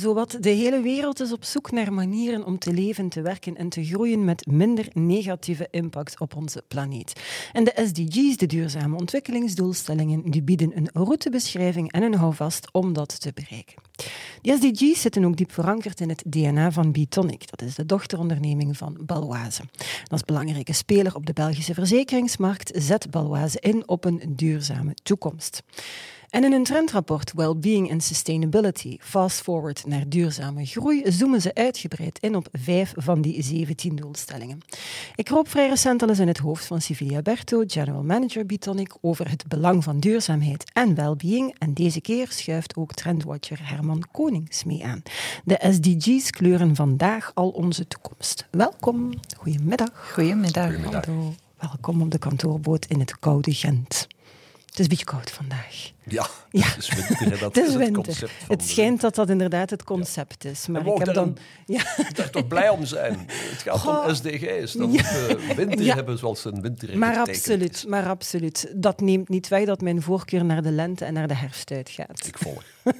Zowat de hele wereld is op zoek naar manieren om te leven, te werken en te groeien met minder negatieve impact op onze planeet. En de SDG's, de duurzame ontwikkelingsdoelstellingen, die bieden een routebeschrijving en een houvast om dat te bereiken. Die SDG's zitten ook diep verankerd in het DNA van Bitonic. Dat is de dochteronderneming van Baloise. Als belangrijke speler op de Belgische verzekeringsmarkt zet Baloise in op een duurzame toekomst. En in een trendrapport Wellbeing and Sustainability, Fast Forward naar duurzame groei, zoomen ze uitgebreid in op vijf van die 17 doelstellingen. Ik kroop vrij recent al eens in het hoofd van Civilia Berto, General Manager Bitonic, over het belang van duurzaamheid en wellbeing. En deze keer schuift ook trendwatcher Herman Konings mee aan. De SDG's kleuren vandaag al onze toekomst. Welkom, goedemiddag. Goedemiddag. Goedemiddag. Welkom op de kantoorboot in het koude Gent. Het is een beetje koud vandaag. Ja, Ja. het is winter. Dat Het is winter. Het schijnt dat dat inderdaad het concept is. Maar ik heb dan... daar Ja, mag toch blij om zijn. Het gaat Goh. om SDG's. Dat Ja. we winter Ja. hebben zoals een winter maar absoluut, is. maar absoluut. Dat neemt niet weg dat mijn voorkeur naar de lente en naar de herfst uitgaat. Ik volg.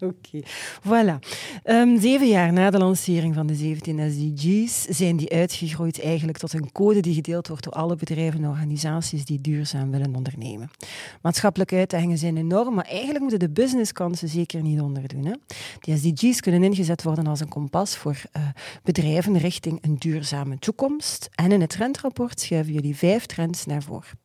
Oké, voilà. Ehm, zeven jaar na de lancering van de 17 SDG's zijn die uitgegroeid eigenlijk tot een code die gedeeld wordt door alle bedrijven en organisaties die duurzaam willen ondernemen. Maatschappelijke uitdagingen zijn enorm, maar eigenlijk moeten de businesskansen zeker niet onderdoen. Hè? Die SDG's kunnen ingezet worden als een kompas voor eh, bedrijven richting een duurzame toekomst. En in het trendrapport schuiven jullie vijf trends naar voren.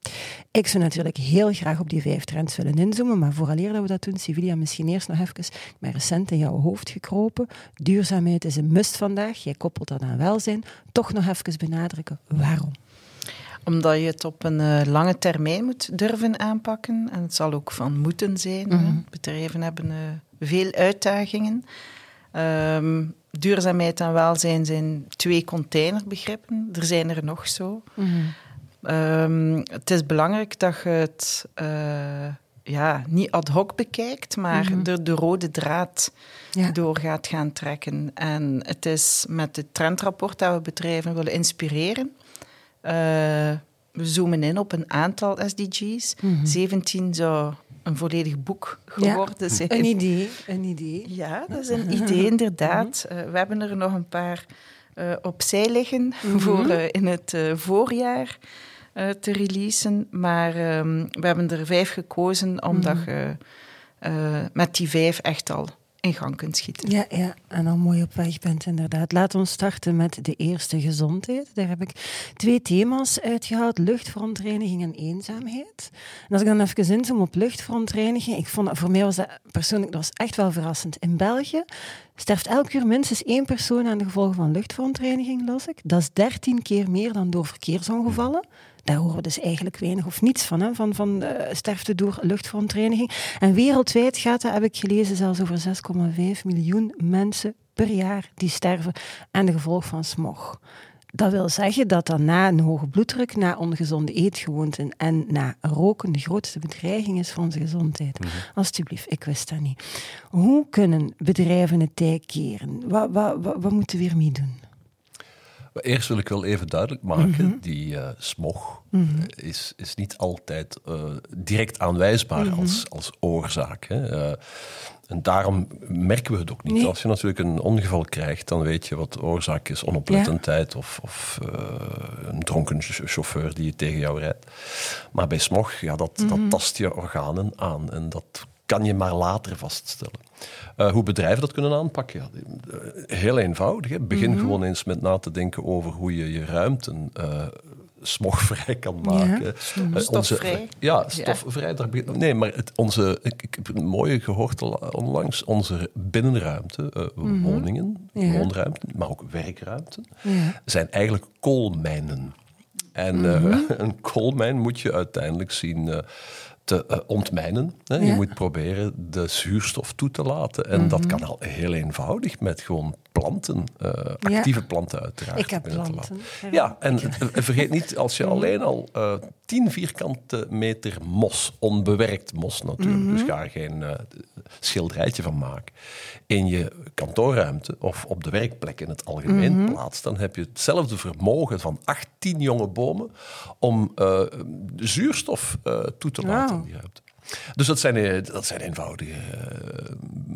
Ik zou natuurlijk heel graag op die vijf trends willen inzoomen, maar vooraleer dat we dat doen, Civilia, misschien eerst nog even, ben recent in jouw hoofd gekropen. Duurzaamheid is een must vandaag. Jij koppelt dat aan welzijn. Toch nog even benadrukken, waarom? Omdat je het op een eh, lange termijn moet durven aanpakken. En het zal ook van moeten zijn. Mhm. Bedrijven hebben eh, veel uitdagingen. Ehm, duurzaamheid en welzijn zijn twee containerbegrippen. Er zijn er nog zo. Ehm, het is belangrijk dat je het eh, ja, niet ad hoc bekijkt, maar Mhm. er de rode draad Ja. door gaat gaan trekken. En het is met het trendrapport dat we bedrijven willen inspireren. Eh, we zoomen in op een aantal SDG's. Mhm. 17 zou een volledig boek Ja. geworden zijn. Een idee, een idee. Ja, dat is een idee, inderdaad. Eh, we hebben er nog een paar eh, opzij liggen Mhm. voor in het voorjaar te releasen. Maar ehm, we hebben er vijf gekozen omdat Mhm. je eh, met die vijf echt al in gang kunt schieten. Ja, ja, en al mooi op weg bent, inderdaad. Laten we starten met de eerste gezondheid. Daar heb ik twee thema's uitgehaald: luchtverontreiniging en eenzaamheid. En als ik dan even inzoom op luchtverontreiniging, ik vond dat, voor mij was dat persoonlijk dat was echt wel verrassend. In België sterft elk uur minstens één persoon aan de gevolgen van luchtverontreiniging, las ik. Dat is dertien keer meer dan door verkeersongevallen. Daar horen we dus eigenlijk weinig of niets van, hè, van, van eh, sterfte door luchtverontreiniging. En wereldwijd gaat dat, heb ik gelezen, zelfs over 6,5 miljoen mensen per jaar die sterven aan de gevolgen van smog. Dat wil zeggen dat dan na een hoge bloeddruk, na ongezonde eetgewoonten en na roken de grootste bedreiging is voor onze gezondheid. Alsjeblieft, ik wist dat niet. Hoe kunnen bedrijven het tij keren? Wat, wat, wat, wat moeten we ermee doen? Eerst wil ik wel even duidelijk maken, Mhm. die eh, smog eh, is, is niet altijd eh, direct aanwijsbaar Mhm. als, als oorzaak. Hè. En daarom merken we het ook niet. Nee. Als je natuurlijk een ongeval krijgt, dan weet je wat de oorzaak is. Onoplettendheid of, of een dronken ch- chauffeur die tegen jou rijdt. Maar bij smog, ja, dat, Mhm. dat tast je organen aan. En dat kan je maar later vaststellen. Eh, hoe bedrijven dat kunnen aanpakken? Ja, eh, heel eenvoudig. Hè. Begin Mhm. gewoon eens met na te denken over hoe je je ruimten eh, smogvrij kan maken. Eh, onze- ja, stofvrij. daar begint- nee, maar het, onze, ik, ik heb een mooie gehoord onlangs. Onze binnenruimte, eh, woningen, Ja. woonruimten, maar ook werkruimten, Ja. zijn eigenlijk koolmijnen. En eh, een koolmijn moet je uiteindelijk zien te uh, ontmijnen. Hè. Je moet proberen de zuurstof toe te laten. En dat kan al heel eenvoudig met gewoon planten, uh, actieve planten uiteraard. Ik heb planten. Ja, en vergeet niet, als je alleen al uh, 10 vierkante meter mos, onbewerkt mos natuurlijk, mm -hmm. dus ga er geen schilderijtje van maken, in je kantoorruimte of op de werkplek in het algemeen mm -hmm. plaatst, dan heb je hetzelfde vermogen van 18 jonge bomen om zuurstof toe te laten wow. in die ruimte. Dus dat zijn, dat zijn eenvoudige uh,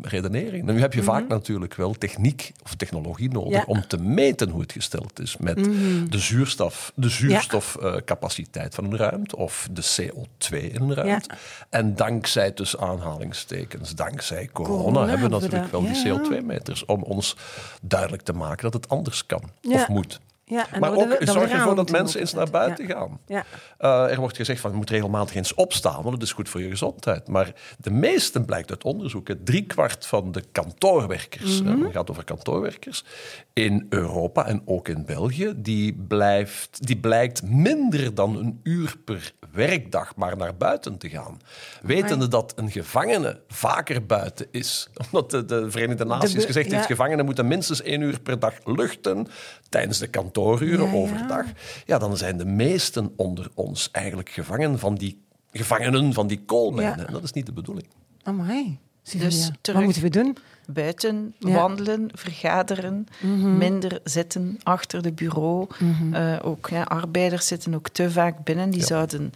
redeneringen. Nu heb je mm -hmm. vaak natuurlijk wel techniek of technologie nodig ja. om te meten hoe het gesteld is met mm -hmm. de, zuurstof, de zuurstofcapaciteit van een ruimte of de CO2 in een ruimte. Ja. En dankzij, tussen aanhalingstekens, dankzij corona, corona hebben we natuurlijk wel die CO2-meters om ons duidelijk te maken dat het anders kan of moet. Ja, maar ook we, zorg ervoor dat mensen eens naar buiten ja. gaan. Ja. Uh, er wordt gezegd van je moet regelmatig eens opstaan, want dat is goed voor je gezondheid. Maar de meesten, blijkt uit onderzoeken, driekwart van de kantoorwerkers, mm -hmm. het gaat over kantoorwerkers, in Europa en ook in België, die, blijft, die blijkt minder dan een uur per werkdag maar naar buiten te gaan. Wetende dat een gevangene vaker buiten is. Omdat de, de Verenigde Naties de, gezegd heeft, gevangenen moeten minstens één uur per dag luchten tijdens de kantooruren ja, overdag. Ja. ja, dan zijn de meesten onder ons eigenlijk gevangen van die, gevangenen van die koolmijnen. Ja. En dat is niet de bedoeling. Amai. Dus Wat moeten we doen? Buiten wandelen, vergaderen, mm -hmm. minder zitten achter de bureau. Mm -hmm. uh, ook ja, arbeiders zitten ook te vaak binnen. Die zouden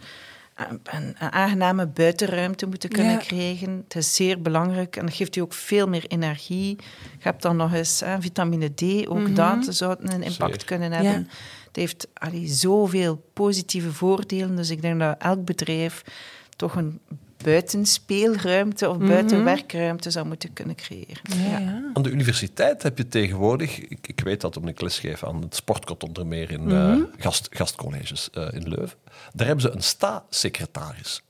een, een, aangename buitenruimte moeten kunnen krijgen. Het is zeer belangrijk en dat geeft u ook veel meer energie. Je hebt dan nog eens hè, vitamine D, ook Mhm. dat zou een impact Zeer. kunnen hebben. Het heeft allee, zoveel positieve voordelen, dus ik denk dat elk bedrijf toch een buitenspeelruimte of buitenwerkruimte zou moeten kunnen creëren. Ja, ja. Aan de universiteit heb je tegenwoordig, ik, ik weet dat omdat ik les geef aan het sportkot onder meer in uh, gast, gastcolleges uh, in Leuven, daar hebben ze een sta-secretaris.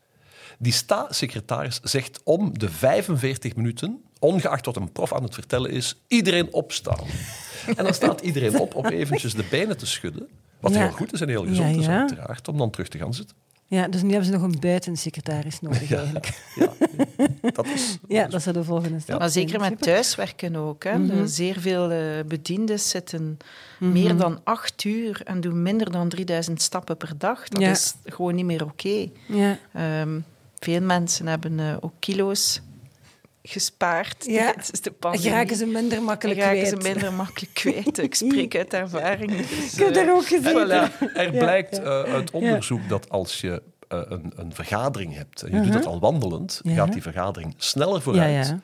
Die sta-secretaris zegt om de 45 minuten, ongeacht wat een prof aan het vertellen is, iedereen opstaan. en dan staat iedereen op om eventjes de benen te schudden. Wat Ja. heel goed is en heel gezond Ja, is, uiteraard, om dan terug te gaan zitten. Ja, dus nu hebben ze nog een buitensecretaris nodig eigenlijk. Ja, dat is. Ja, dat zou de volgende stap Maar zeker met thuiswerken ook. Hè. Er Zeer veel eh, bediendes zitten Mhm. meer dan acht uur en doen minder dan 3000 stappen per dag. Dat Ja. is gewoon niet meer oké. Ja. Ehm, veel mensen hebben eh, ook kilo's gespaard Ja. tijdens de pandemie. Geraken ze minder makkelijk raken kwijt. ze minder makkelijk kwijt. Ik spreek uit ervaring. Dus, Ik heb eh, daar ook gezien. voilà. Er Ja, blijkt ja. eh, uit onderzoek dat als je eh, een, een vergadering hebt en je doet dat al wandelend, gaat die vergadering sneller Ja, vooruit.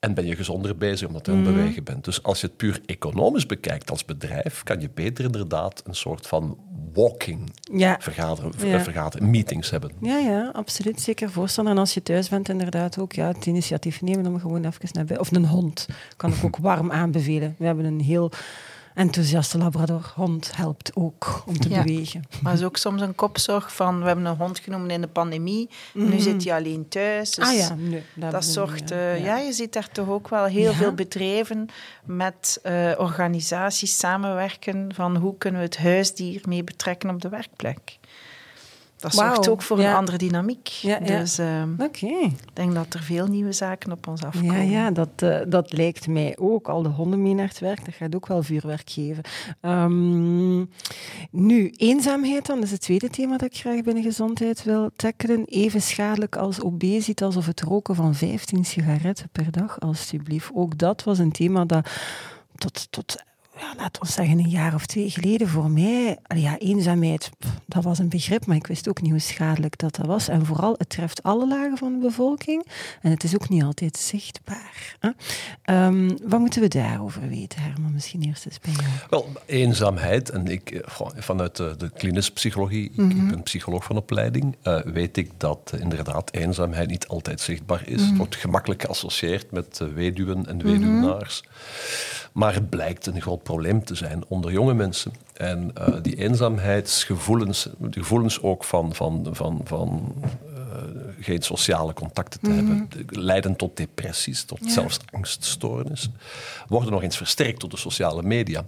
En ben je gezonder bezig omdat je aan het Mhm. bewegen bent. Dus als je het puur economisch bekijkt als bedrijf, kan je beter inderdaad een soort van walking Ja. vergaderen, Ja. vergaderen meetings hebben. Ja, ja, absoluut. Zeker voorstander. En als je thuis bent, inderdaad ook ja, het initiatief nemen om gewoon even naar buiten. Of een hond kan ik ook warm aanbevelen. We hebben een heel enthousiaste labrador. Hond helpt ook om te Ja. bewegen. Maar het is ook soms een kopzorg van... We hebben een hond genomen in de pandemie. Nu zit hij alleen thuis. Dus ah ja, nee, dat, zorgt, ik, eh, ja. je ziet daar toch ook wel heel Ja. veel bedrijven met eh, organisaties samenwerken van hoe kunnen we het huisdier mee betrekken op de werkplek. Dat zorgt ook voor ja. een andere dynamiek. Ja, ja. Dus ehm, ik denk dat er veel nieuwe zaken op ons afkomen. Ja, ja dat, eh, dat lijkt mij ook. Al de honden mee naar het werk, dat gaat ook wel vuurwerk geven. Ehm, nu, eenzaamheid dan, dat is het tweede thema dat ik graag binnen gezondheid wil tackelen. Even schadelijk als obesitas of het roken van 15 sigaretten per dag, alstublieft. Ook dat was een thema dat tot, tot ja, laten we zeggen, een jaar of twee geleden voor mij, ja, eenzaamheid, pff, dat was een begrip, maar ik wist ook niet hoe schadelijk dat, dat was. En vooral, het treft alle lagen van de bevolking en het is ook niet altijd zichtbaar. Hè? Ehm, wat moeten we daarover weten, Herman? Misschien eerst eens bij jou. Wel, eenzaamheid, en ik, eh, vanuit de, klinische psychologie, ik- ik, ben psycholoog van opleiding, eh, weet ik dat eh, inderdaad eenzaamheid niet altijd zichtbaar is. Het wordt gemakkelijk geassocieerd met weduwen en weduwnaars. Maar het blijkt een groot probleem te zijn onder jonge mensen. En eh, die eenzaamheidsgevoelens, de gevoelens ook van, van, van, van eh, geen sociale contacten te hebben, de- leiden tot depressies, tot zelfs angststoornissen, worden nog eens versterkt door de sociale media.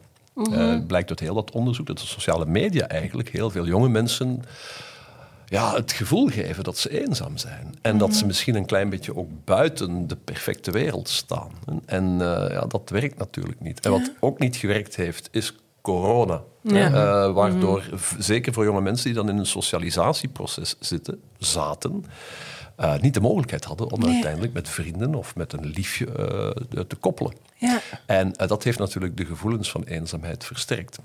Het blijkt uit heel dat onderzoek dat de sociale media eigenlijk heel veel jonge mensen ja, het gevoel geven dat ze eenzaam zijn. En dat ze misschien een klein beetje ook buiten de perfecte wereld staan. En uh, ja, dat werkt natuurlijk niet. En wat ook niet gewerkt heeft, is corona. Ja. Uh, waardoor, zeker voor jonge mensen die dan in een socialisatieproces zitten, zaten, uh, niet de mogelijkheid hadden om uiteindelijk met vrienden of met een liefje uh, te koppelen. Ja. En uh, dat heeft natuurlijk de gevoelens van eenzaamheid versterkt.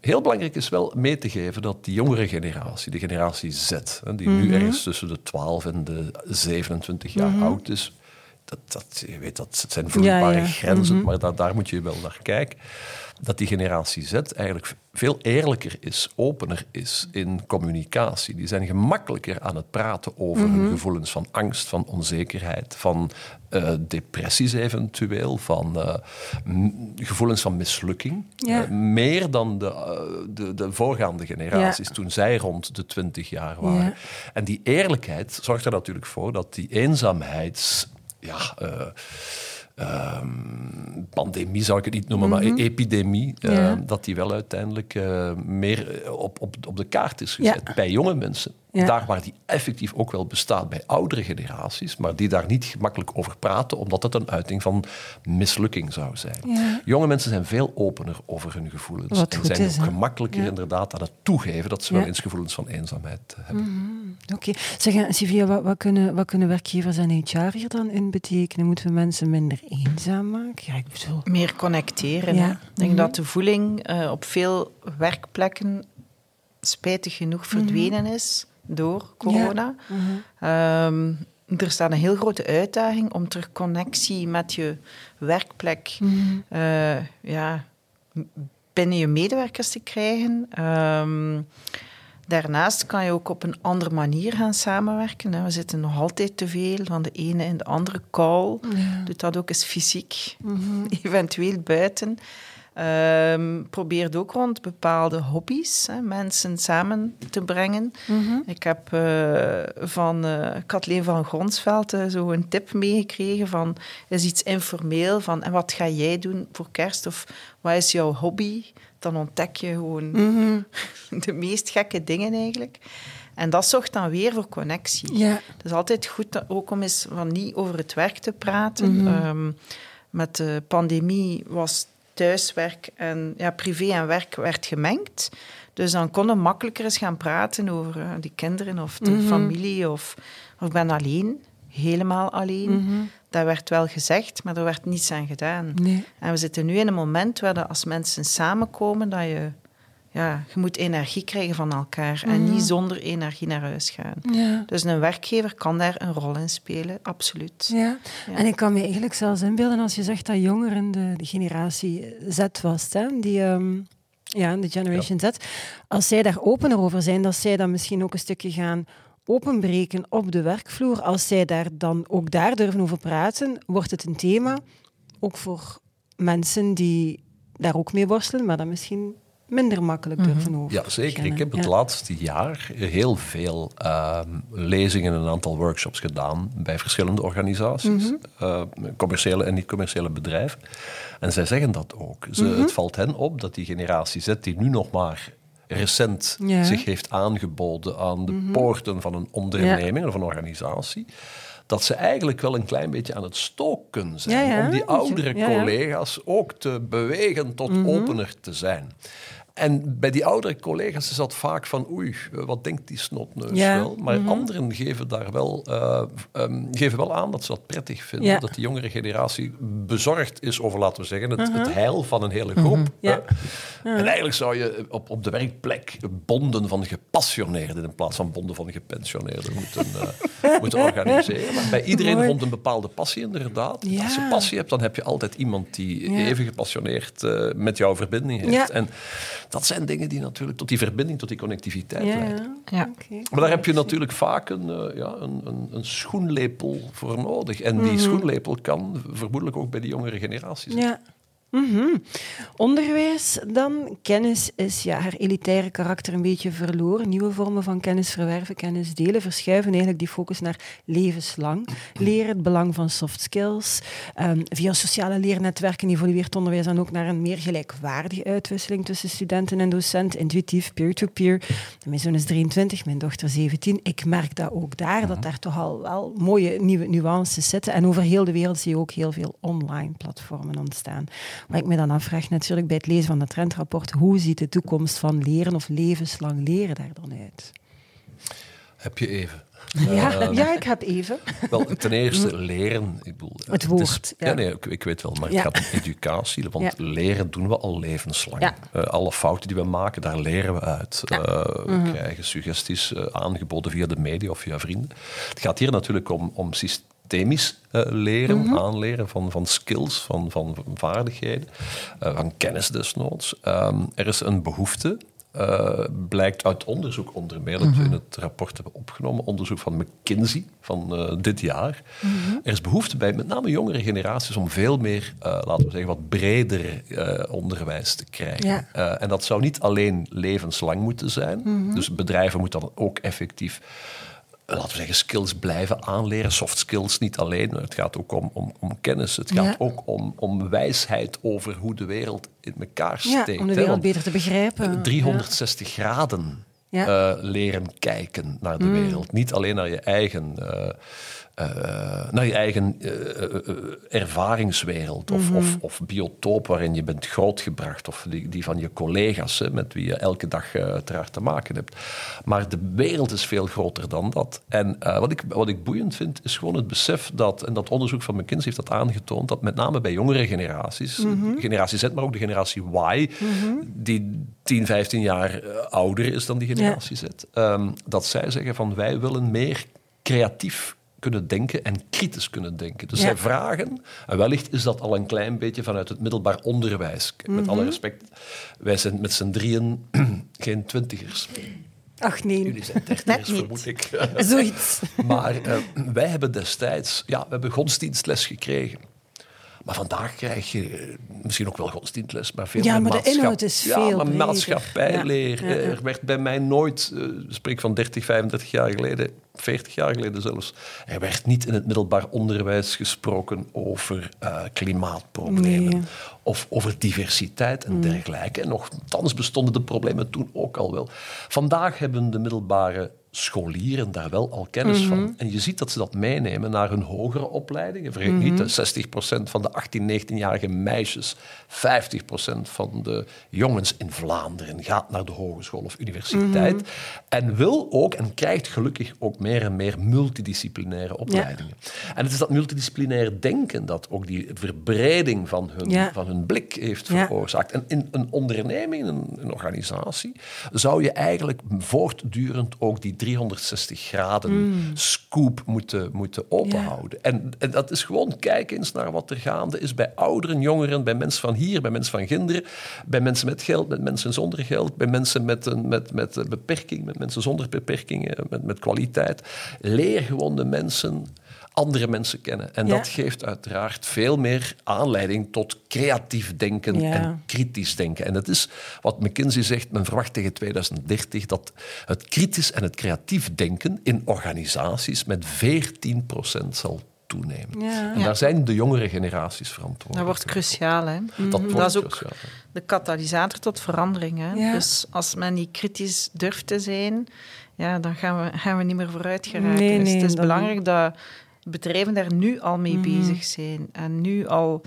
Heel belangrijk is wel mee te geven dat die jongere generatie, de generatie Z, die mm -hmm. nu ergens tussen de 12 en de 27 jaar mm -hmm. oud is, dat, dat, je weet, dat zijn vloeibare ja, ja. grenzen, mm -hmm. maar daar, daar moet je wel naar kijken dat die generatie Z eigenlijk veel eerlijker is, opener is in communicatie. Die zijn gemakkelijker aan het praten over hun gevoelens van angst, van onzekerheid, van uh, depressies eventueel, van uh, gevoelens van mislukking. Ja. Uh, meer dan de, de, de voorgaande generaties, ja. toen zij rond de twintig jaar waren. Ja. En die eerlijkheid zorgt er natuurlijk voor dat die eenzaamheid... Ja, Um, pandemie zou ik het niet noemen, mm -hmm. maar epidemie, uh, ja. dat die wel uiteindelijk uh, meer op, op, op de kaart is gezet ja. bij jonge mensen. Ja. Daar waar die effectief ook wel bestaat bij oudere generaties, maar die daar niet gemakkelijk over praten, omdat het een uiting van mislukking zou zijn. Jonge mensen zijn veel opener over hun gevoelens Wat en zijn is, ook gemakkelijker inderdaad aan het toegeven dat ze wel eens gevoelens van eenzaamheid hebben. Mm -hmm. Oké. Okay. Sylvia, wat, wat, kunnen, wat kunnen werkgevers en HR hier dan in betekenen? Moeten we mensen minder eenzaam maken? Ja, ik bedoel... Meer connecteren. Ja. Ik denk mm -hmm. dat de voeling uh, op veel werkplekken spijtig genoeg verdwenen mm -hmm. is door corona. Ja. -hmm. um, er staat een heel grote uitdaging om terug connectie met je werkplek -hmm. uh, ja, binnen je medewerkers te krijgen. Um, daarnaast kan je ook op een andere manier gaan samenwerken. We zitten nog altijd te veel van de ene in de andere call. Ja. Doet dat ook eens fysiek, -hmm. eventueel buiten. Um, probeert ook rond bepaalde hobby's hè, mensen samen te brengen. Mm -hmm. Ik heb uh, van uh, Kathleen van Gronsveld uh, zo een tip meegekregen van is iets informeel van en wat ga jij doen voor kerst of wat is jouw hobby? Dan ontdek je gewoon mm -hmm. de meest gekke dingen eigenlijk. En dat zorgt dan weer voor connectie. Ja. Het is altijd goed ook om eens van niet over het werk te praten. Mm -hmm. um, met de pandemie was thuiswerk en ja, privé en werk werd gemengd. Dus dan konden makkelijker eens gaan praten over uh, die kinderen of de mm -hmm. familie of, of ik ben alleen, helemaal alleen. Mm -hmm. Dat werd wel gezegd, maar er werd niets aan gedaan. Nee. En we zitten nu in een moment waar als mensen samenkomen, dat je, ja, je moet energie krijgen van elkaar mm -hmm. en niet zonder energie naar huis gaan. Ja. Dus een werkgever kan daar een rol in spelen, absoluut. Ja. ja. En ik kan me eigenlijk zelfs inbeelden als je zegt dat jongeren de, de generatie Z was, hè, die... Um, ja, de Generation ja. Z. Als zij daar opener over zijn, dat zij dan misschien ook een stukje gaan openbreken op de werkvloer. Als zij daar dan ook daar durven over praten, wordt het een thema. Ook voor mensen die daar ook mee worstelen, maar dan misschien minder makkelijk durven mm -hmm. over. Ja, zeker. Ik heb het ja. laatste jaar heel veel uh, lezingen en een aantal workshops gedaan bij verschillende organisaties, mm -hmm. uh, commerciële en niet-commerciële bedrijven. En zij zeggen dat ook. Ze, mm -hmm. Het valt hen op dat die generatie Z, die nu nog maar recent ja. zich heeft aangeboden aan de mm -hmm. poorten van een onderneming ja. of een organisatie, dat ze eigenlijk wel een klein beetje aan het stoken zijn ja, om die oudere collega's ook te bewegen tot mm -hmm. opener te zijn. En bij die oudere collega's is dat vaak van oei, wat denkt die snotneus ja. wel? Maar mm -hmm. anderen geven daar wel, uh, um, geven wel aan dat ze dat prettig vinden. Ja. Dat de jongere generatie bezorgd is over, laten we zeggen, het, -huh. het heil van een hele groep. Uh -huh. ja. En eigenlijk zou je op, op de werkplek bonden van gepassioneerden in plaats van bonden van gepensioneerden moeten, uh, moeten organiseren. Maar bij iedereen Mooi. rond een bepaalde passie inderdaad. Als je passie hebt, dan heb je altijd iemand die even gepassioneerd uh, met jouw verbinding heeft. En dat zijn dingen die natuurlijk tot die verbinding, tot die connectiviteit ja, leiden. Ja. Okay. Maar daar heb je natuurlijk vaak een, uh, ja, een, een, een, schoenlepel voor nodig. En die mm -hmm. schoenlepel kan vermoedelijk ook bij de jongere generaties ja. Mhm. Onderwijs dan. Kennis is ja, haar elitaire karakter een beetje verloren. Nieuwe vormen van kennis verwerven, kennis delen, verschuiven eigenlijk die focus naar levenslang. Leren, het belang van soft skills. Ehm, via sociale leernetwerken evolueert onderwijs dan ook naar een meer gelijkwaardige uitwisseling tussen studenten en docenten, intuïtief, peer-to-peer. Mijn zoon is 23, mijn dochter 17. Ik merk dat ook daar, dat daar toch al wel mooie nieuwe nuances zitten. En over heel de wereld zie je ook heel veel online platformen ontstaan. Maar ik me dan afvraag natuurlijk bij het lezen van het trendrapport, hoe ziet de toekomst van leren of levenslang leren daar dan uit? Heb je even? Ja, uh, ja, ik heb even. Wel, ten eerste leren. Ik bedoel, het woord. ja. nee, ik, ik, weet wel, maar het gaat om educatie. Want leren doen we al levenslang. Uh, alle fouten die we maken, daar leren we uit. Uh, we mm -hmm. krijgen suggesties aangeboden via de media of via vrienden. Het gaat hier natuurlijk om, om systemisch uh, leren, mm -hmm. aanleren van, van skills, van, van vaardigheden, uh, van kennis desnoods. Um, er is een behoefte uh, blijkt uit onderzoek onder meer dat we in het rapport hebben opgenomen, onderzoek van McKinsey van dit jaar. Mm -hmm. Er is behoefte bij met name jongere generaties om veel meer, laten we zeggen, wat breder onderwijs te krijgen. Ja. en dat zou niet alleen levenslang moeten zijn. Dus bedrijven moeten dan ook effectief laten we zeggen, skills blijven aanleren. Soft skills niet alleen, maar het gaat ook om, om, om kennis. Het gaat ja. ook om, om wijsheid over hoe de wereld in elkaar steekt. Ja, om de wereld beter te begrijpen. 360 ja. graden uh, leren kijken naar de mm. wereld. Niet alleen naar je eigen... Uh, uh, naar je eigen uh, ervaringswereld of, mm -hmm. of, of, biotoop waarin je bent grootgebracht, of die, die van je collega's hè, met wie je elke dag uiteraard te maken hebt. Maar de wereld is veel groter dan dat. En wat, ik, wat ik boeiend vind, is gewoon het besef dat, en dat onderzoek van McKinsey heeft dat aangetoond, dat met name bij jongere generaties, -hmm. generatie Z, maar ook de generatie Y, -hmm. die 10, 15 jaar ouder is dan die generatie ja. Z, um, dat zij zeggen van wij willen meer creatief kunnen denken en kritisch kunnen denken. Dus ja. zij vragen, en wellicht is dat al een klein beetje vanuit het middelbaar onderwijs. Met mm -hmm. alle respect, wij zijn met z'n drieën geen twintigers. Ach nee. Jullie zijn dertigers, vermoed ik. Zoiets. maar uh, wij hebben destijds, ja, we hebben godsdienstles gekregen. Maar vandaag krijg je misschien ook wel godsdienstles, maar veel ja, meer maar de inhoud is veel Ja, maar maatschappijleer. Ja. Er werd bij mij nooit, uh, spreek van 30, 35 jaar geleden, 40 jaar geleden zelfs, er werd niet in het middelbaar onderwijs gesproken over uh, klimaatproblemen nee. of over diversiteit en mm. dergelijke. En nogthans bestonden de problemen toen ook al wel. Vandaag hebben de middelbare scholieren daar wel al kennis mm -hmm. van. En je ziet dat ze dat meenemen naar hun hogere opleidingen. Vergeet mm -hmm. niet, 60% van de 18, 19-jarige meisjes, 50% van de jongens in Vlaanderen gaat naar de hogeschool of universiteit. Mm -hmm. En wil ook, en krijgt gelukkig ook meer en meer multidisciplinaire opleidingen. Ja. En het is dat multidisciplinaire denken dat ook die verbreding van hun, ja. van hun blik heeft veroorzaakt. En in een onderneming, in een, een organisatie, zou je eigenlijk voortdurend ook die 360 graden mm. scoop moeten, moeten openhouden. Ja. En, en, dat is gewoon kijken eens naar wat er gaande is bij ouderen, jongeren, bij mensen van hier, bij mensen van Ginderen, bij mensen met geld, met mensen zonder geld, bij mensen met een met, met beperking, met mensen zonder beperkingen, met, met kwaliteit. Leer gewoon de mensen andere mensen kennen. En ja. dat geeft uiteraard veel meer aanleiding tot creatief denken ja. en kritisch denken. En dat is wat McKinsey zegt, men verwacht tegen 2030 dat het kritisch en het creatief denken in organisaties met 14% zal toenemen. Ja. En daar zijn de jongere generaties verantwoordelijk. Dat wordt cruciaal. Hè? Dat, dat wordt is ook cruciaal. de katalysator tot verandering. Hè? Dus als men niet kritisch durft te zijn, ja, dan gaan we, gaan we niet meer vooruit geraken. Nee, dus nee, het is belangrijk dat bedrijven daar nu al mee mm -hmm. bezig zijn. En nu al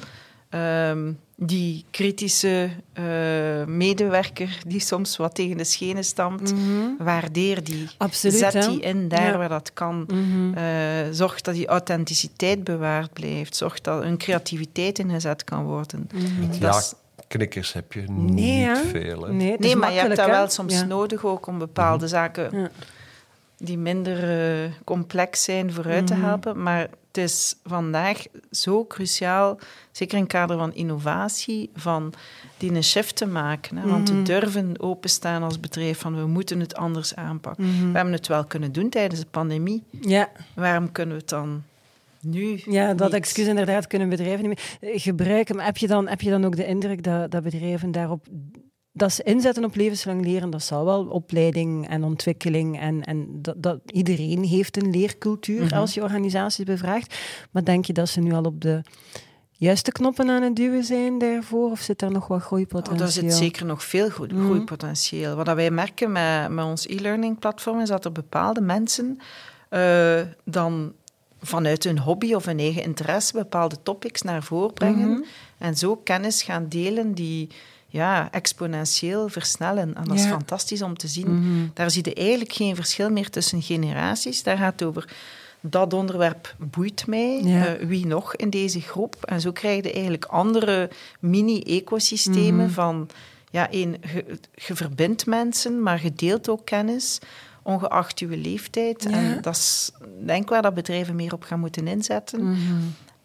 um, die kritische uh, medewerker die soms wat tegen de schenen stampt, mm -hmm. waardeer die. Absoluut, Zet hè? die in daar Ja. waar dat kan. Mhm. Uh, zorg dat die authenticiteit bewaard blijft. Zorg dat hun creativiteit ingezet kan worden. Mhm. Dat Ja, knikkers heb je Nee, niet hè? veel. Hè. Nee, maar je hebt dat wel soms Ja. nodig ook om bepaalde zaken Ja. Die minder eh, complex zijn vooruit te Mhm. helpen. Maar het is vandaag zo cruciaal, zeker in het kader van innovatie, van die een shift te maken. Hè? Want te Mhm. durven openstaan als bedrijf van we moeten het anders aanpakken. Mhm. We hebben het wel kunnen doen tijdens de pandemie. Ja, Waarom kunnen we het dan Nu. Ja, dat niet. excuus inderdaad kunnen bedrijven niet meer eh, gebruiken. Maar heb je dan, heb je dan ook de indruk dat, dat bedrijven daarop dat ze inzetten op levenslang leren, dat zal wel opleiding en ontwikkeling en, en dat, dat iedereen heeft een leercultuur Mhm. als je organisaties bevraagt. Maar denk je dat ze nu al op de juiste knoppen aan het duwen zijn daarvoor? Of zit daar nog wat Oh, groeipotentieel? daar zit zeker nog veel groe- Mhm. groeipotentieel. Wat wij merken met, met ons e-learning platform is dat er bepaalde mensen eh, dan vanuit hun hobby of hun eigen interesse bepaalde topics naar voren brengen Mhm. en zo kennis gaan delen die ja, exponentieel versnellen. En dat is Ja. fantastisch om te zien. Mhm. Daar zie je eigenlijk geen verschil meer tussen generaties. Daar gaat het over dat onderwerp boeit mij. Ja. Eh, wie nog in deze groep? En zo krijg je eigenlijk andere mini-ecosystemen Mhm. van... Ja, één, je, verbindt mensen, maar je deelt ook kennis, ongeacht je leeftijd. Ja. En dat is denk ik waar dat bedrijven meer op gaan moeten inzetten. Mhm.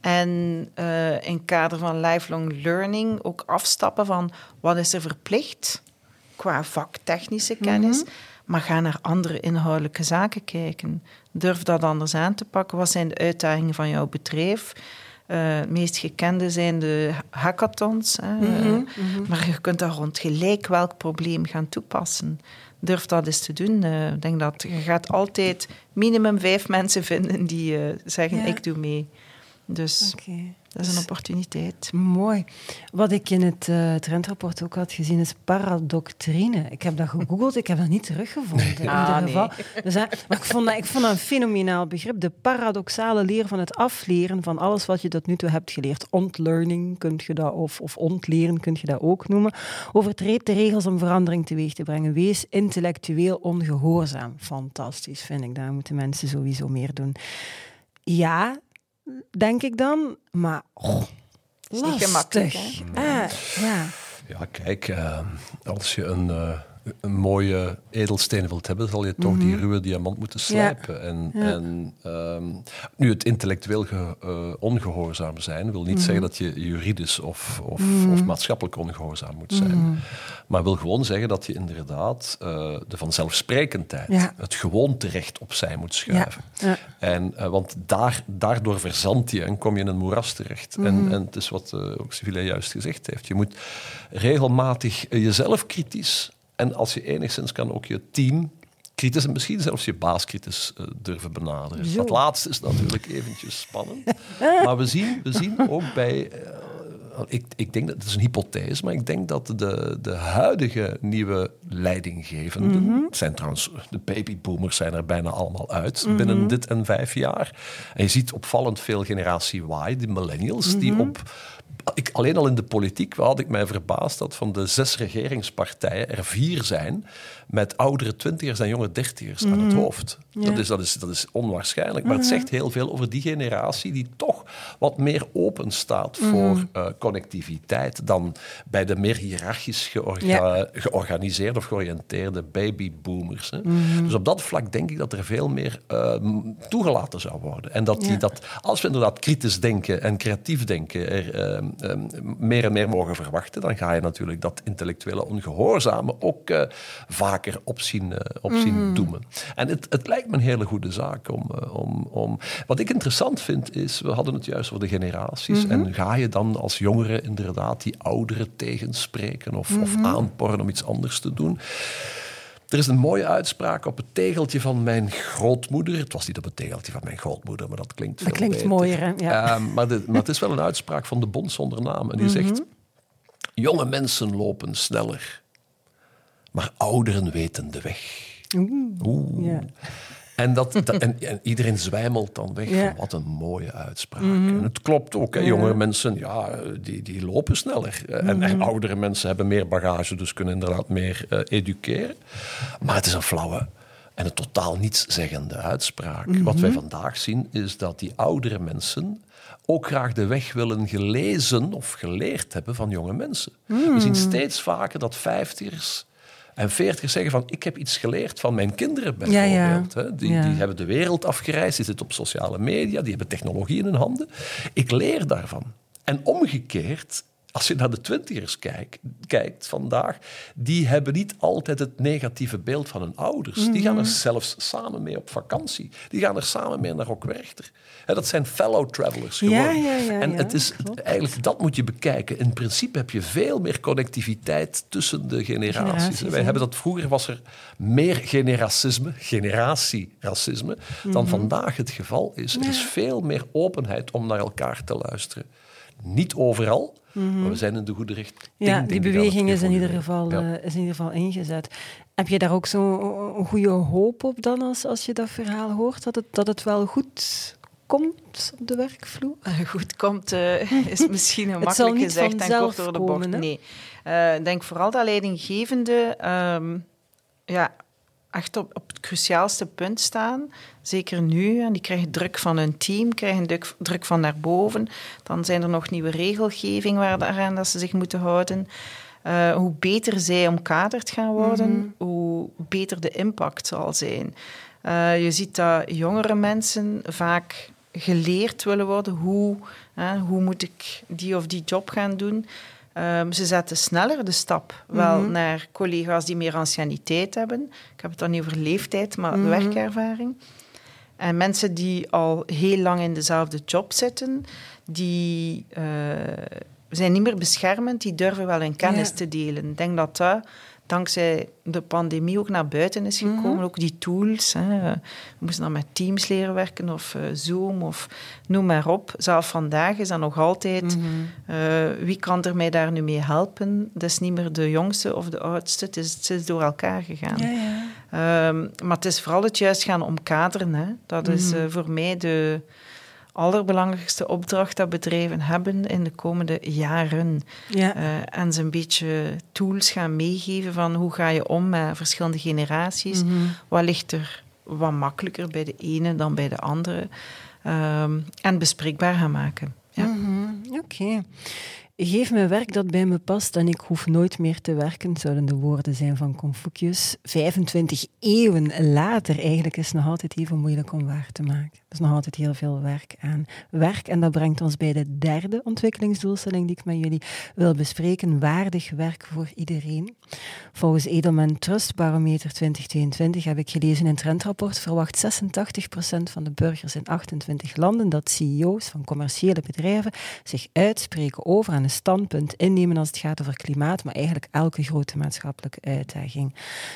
En eh, in het kader van lifelong learning ook afstappen van wat is er verplicht qua vaktechnische kennis, maar ga naar andere inhoudelijke zaken kijken. Durf dat anders aan te pakken. Wat zijn de uitdagingen van jouw bedrijf? Eh, het meest gekende zijn de hackathons. Hè. Mhm. Maar je kunt daar rond gelijk welk probleem gaan toepassen. Durf dat eens te doen. Eh, Ik denk dat je gaat altijd minimum vijf mensen vinden die eh, zeggen Ja. ik doe mee. Dus Oké. dat is een opportuniteit. Mooi. Wat ik in het eh, trendrapport ook had gezien is paradoctrine. Ik heb dat gegoogeld, ik heb dat niet teruggevonden. In Ah, ieder nee. geval. Dus, hè, maar ik vond, dat, ik vond dat een fenomenaal begrip. De paradoxale leer van het afleren van alles wat je tot nu toe hebt geleerd. Ontlearning kun je dat, of, of ontleren kun je dat ook noemen. Overtreed de regels om verandering teweeg te brengen. Wees intellectueel ongehoorzaam. Fantastisch, vind ik. Daar moeten mensen sowieso meer doen. Ja, denk ik dan. Maar oh, is niet gemakkelijk, lastig. Ah, ja. Ja, kijk, eh, als je een, eh, een mooie edelsteen wilt hebben, zal je toch die ruwe diamant moeten slijpen. En, Mhm. Ja. en ehm, nu, het intellectueel ge- eh, ongehoorzaam zijn wil niet Mhm. zeggen dat je juridisch of, of, of maatschappelijk ongehoorzaam moet zijn. Mhm. Maar wil gewoon zeggen dat je inderdaad eh, de vanzelfsprekendheid, Ja. het gewoonterecht opzij moet schuiven. En, eh, want daar, daardoor verzand je en kom je in een moeras terecht. Mhm. En, en het is wat ook Sibylle juist gezegd heeft. Je moet regelmatig jezelf kritisch en als je enigszins kan ook je team kritisch en misschien zelfs je baas kritisch eh, durven benaderen. Zo. Dat laatste is natuurlijk eventjes spannend. maar we zien, we zien ook bij... eh, ik, ik denk dat het is een hypothese, maar ik denk dat de, de huidige nieuwe leidinggevenden, het zijn trouwens de babyboomers zijn er bijna allemaal uit binnen dit en vijf jaar. En je ziet opvallend veel generatie Y, de millennials, die op ik, alleen al in de politiek had ik mij verbaasd dat van de zes regeringspartijen er vier zijn met oudere twintigers en jonge dertigers aan het hoofd. Dat, is, dat, is, dat is onwaarschijnlijk, maar het zegt heel veel over die generatie die toch wat meer open staat voor eh, connectiviteit dan bij de meer hiërarchisch georga- Ja. georganiseerde of georiënteerde babyboomers. Hè. Dus op dat vlak denk ik dat er veel meer eh, m- toegelaten zou worden. En dat, die, Ja. dat als we inderdaad kritisch denken en creatief denken er ehm, ehm, meer en meer mogen verwachten, dan ga je natuurlijk dat intellectuele ongehoorzame ook eh, vaker op zien, eh, op zien doemen. En het, het lijkt me een hele goede zaak om, eh, om, om... Wat ik interessant vind is, we hadden het juist over de generaties, en ga je dan als jongere inderdaad die ouderen tegenspreken of, of aanporren om iets anders te doen? Er is een mooie uitspraak op het tegeltje van mijn grootmoeder. Het was niet op het tegeltje van mijn grootmoeder, maar dat klinkt veel Dat klinkt beter. mooier, hè? Ja. Ehm, maar, de- maar het is wel een uitspraak van de Bond zonder naam. En die zegt, jonge mensen lopen sneller, maar ouderen weten de weg. Oeh. Ja. En, dat, dat- en, en iedereen zwijmelt dan weg. Ja. Mhm. Van, wat een mooie uitspraak. En het klopt ook. Hè. Jongere mensen ja, die, die lopen sneller. En, Mhm. en oudere mensen hebben meer bagage, dus kunnen inderdaad meer eh, educeren. Maar het is een flauwe en een totaal nietszeggende uitspraak. Wat wij vandaag zien is dat die oudere mensen ook graag de weg willen gelezen of geleerd hebben van jonge mensen. We zien steeds vaker dat vijftigers en veertigers zeggen van ik heb iets geleerd van mijn kinderen Ja, ja. bijvoorbeeld. Die, Ja. die hebben de wereld afgereisd, die zitten op sociale media, die hebben technologie in hun handen. Ik leer daarvan. En omgekeerd als je naar de twintigers kijkt, kijkt vandaag, die hebben niet altijd het negatieve beeld van hun ouders. Die gaan er zelfs samen mee op vakantie. Die gaan er samen mee naar Rockwerchter. En dat zijn fellow travelers geworden. Ja, ja, ja, en het is eigenlijk dat moet je bekijken. In principe heb je veel meer connectiviteit tussen de generaties. Generaties, Wij hebben dat vroeger was er meer generacisme, generatieracisme, dan vandaag het geval is. Er is veel meer openheid om naar elkaar te luisteren. Niet overal, maar we zijn in de goede richting. Ja, die beweging is in, ieder geval, Ja. eh, is in ieder geval ingezet. Heb je daar ook zo'n goede hoop op dan, als, als je dat verhaal hoort, dat het, dat het wel goed komt op de werkvloer? Eh, Goed komt, eh, is misschien een makkelijk gezegd en kort door de bocht. komen? Nee. Eh, Ik denk vooral dat leidinggevende ehm, ja, echt op, op het cruciaalste punt staan. Zeker nu. En die krijgen druk van hun team, krijgen druk, druk van daarboven. Dan zijn er nog nieuwe regelgeving waaraan dat ze zich moeten houden. Eh, hoe beter zij omkaderd gaan worden, hoe beter de impact zal zijn. Eh, je ziet dat jongere mensen vaak geleerd willen worden hoe, hè, hoe moet ik die of die job gaan doen. Ehm, ze zetten sneller de stap wel naar collega's die meer anciëniteit hebben. Ik heb het dan niet over leeftijd, maar de werkervaring. En mensen die al heel lang in dezelfde job zitten, die eh, zijn niet meer beschermend, die durven wel hun kennis Ja. te delen. Ik denk dat dat dankzij de pandemie ook naar buiten is gekomen. Ook die tools. Hè. We moesten dan met Teams leren werken of eh, Zoom of noem maar op. Zelf vandaag is dat nog altijd... eh, wie kan er mij daar nu mee helpen? Dat is niet meer de jongste of de oudste. Het is, het is door elkaar gegaan. Ja, ja. Ehm, maar het is vooral het juist gaan omkaderen. Hè. Dat is eh, voor mij de allerbelangrijkste opdracht dat bedrijven hebben in de komende jaren. ja. Eh, en ze een beetje tools gaan meegeven van hoe ga je om met verschillende generaties. Wat ligt er wat makkelijker bij de ene dan bij de andere. Ehm, en bespreekbaar gaan maken. Ja. Mhm, Oké. Geef me werk dat bij me past en ik hoef nooit meer te werken, zouden de woorden zijn van Confucius. 25 eeuwen later eigenlijk is het nog altijd even moeilijk om waar te maken. Er is nog altijd heel veel werk aan werk. En dat brengt ons bij de derde ontwikkelingsdoelstelling die ik met jullie wil bespreken. Waardig werk voor iedereen. Volgens Edelman Trust Barometer 2022 heb ik gelezen in het trendrapport verwacht 86% van de burgers in 28 landen dat CEO's van commerciële bedrijven zich uitspreken over en een standpunt innemen als het gaat over klimaat, maar eigenlijk elke grote maatschappelijke uitdaging.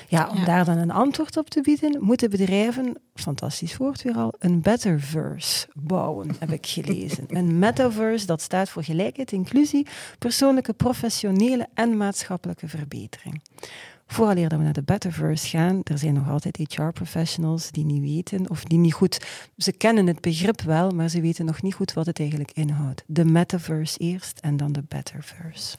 Ja, om Ja. daar dan een antwoord op te bieden, moeten bedrijven, fantastisch woord weer al, een betterverse bouwen, heb ik gelezen. Een metaverse, dat staat voor gelijkheid, inclusie, persoonlijke, professionele en maatschappelijke verbetering. Vooraleer dat we naar de Betterverse gaan, er zijn nog altijd HR-professionals die niet weten, of die niet goed... Ze kennen het begrip wel, maar ze weten nog niet goed wat het eigenlijk inhoudt. De Metaverse eerst en dan de Betterverse.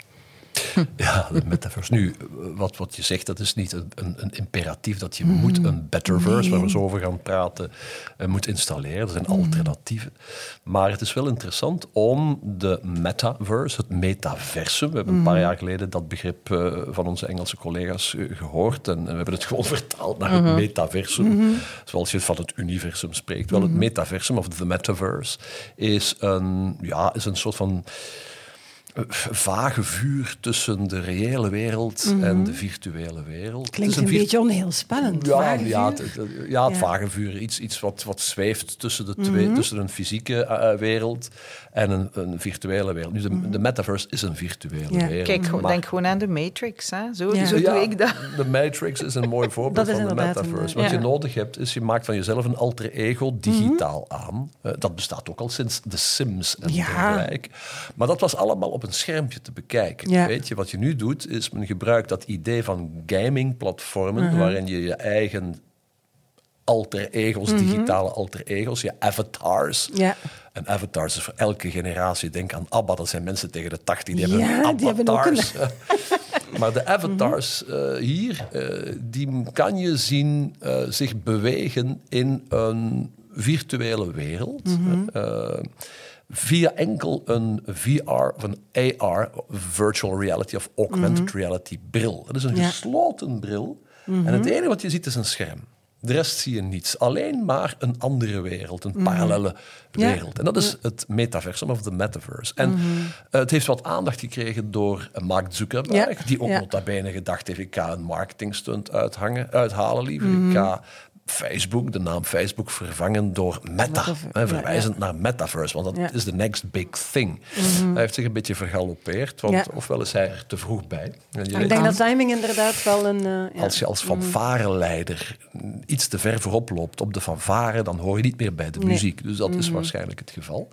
Ja, de metaverse. Nu, wat, wat je zegt, dat is niet een, een, imperatief dat je moet een betterverse, waar we zo over gaan praten, eh, moet installeren. Er zijn alternatieven. Maar het is wel interessant om de metaverse, het metaversum, we hebben een paar jaar geleden dat begrip eh, van onze Engelse collega's eh, gehoord. En we hebben het gewoon vertaald naar het metaversum, zoals je van het universum spreekt. Wel, het metaversum of the metaverse is een, ja, is een soort van vage vuur tussen de reële wereld en de virtuele wereld. Het Klinkt is een, vir- beetje onheilspellend. Ja, vage ja, het, het- ja, het Ja. vage vuur. Iets, iets wat, wat zweeft tussen de twee, tussen een fysieke eh, wereld en een, een virtuele wereld. Nu, de, de metaverse is een virtuele Ja. wereld. Kijk, maar- denk gewoon aan de Matrix. Hè. Zo, Ja. zo ja, doe ik dat. De Matrix is een mooi voorbeeld van de een, metaverse. eh, Wat ja. je nodig hebt, is je maakt van jezelf een alter ego digitaal aan. Eh, dat bestaat ook al sinds The Sims en Ja. dergelijke. Maar dat was allemaal op een schermpje te bekijken. Ja. Weet je, wat je nu doet, is men gebruikt dat idee van gaming-platformen, Mhm. waarin je je eigen alter egos, digitale alter egos, je avatars. Ja. En avatars is voor elke generatie. Denk aan ABBA, dat zijn mensen tegen de 80 die Ja, hebben die hebben ook een- avatars. maar de avatars eh, hier, eh, die kan je zien eh, zich bewegen in een virtuele wereld. Via enkel een VR of een AR, virtual reality of augmented reality bril. Dat is een Ja. gesloten bril. En het enige wat je ziet is een scherm. De rest zie je niets. Alleen maar een andere wereld, een parallele Ja. wereld. En dat is het metaversum of the metaverse. En Mhm. eh, het heeft wat aandacht gekregen door eh, Mark Zuckerberg, Ja. die ook Ja. nota bene gedacht heeft, ik ga een marketingstunt uithangen, uithalen liever. Mhm. Ik ga Facebook, de naam Facebook, vervangen door Meta. Hè, ja, verwijzend naar Metaverse, want dat Ja. Mhm. is de next big thing. Hij heeft zich een beetje vergalopeerd, want ofwel is hij er te vroeg bij. En je Ik denk dat timing inderdaad wel een... eh, als je als fanfareleider iets te ver voorop loopt op de fanfare, dan hoor je niet meer bij de Nee. muziek. Dus dat is waarschijnlijk het geval.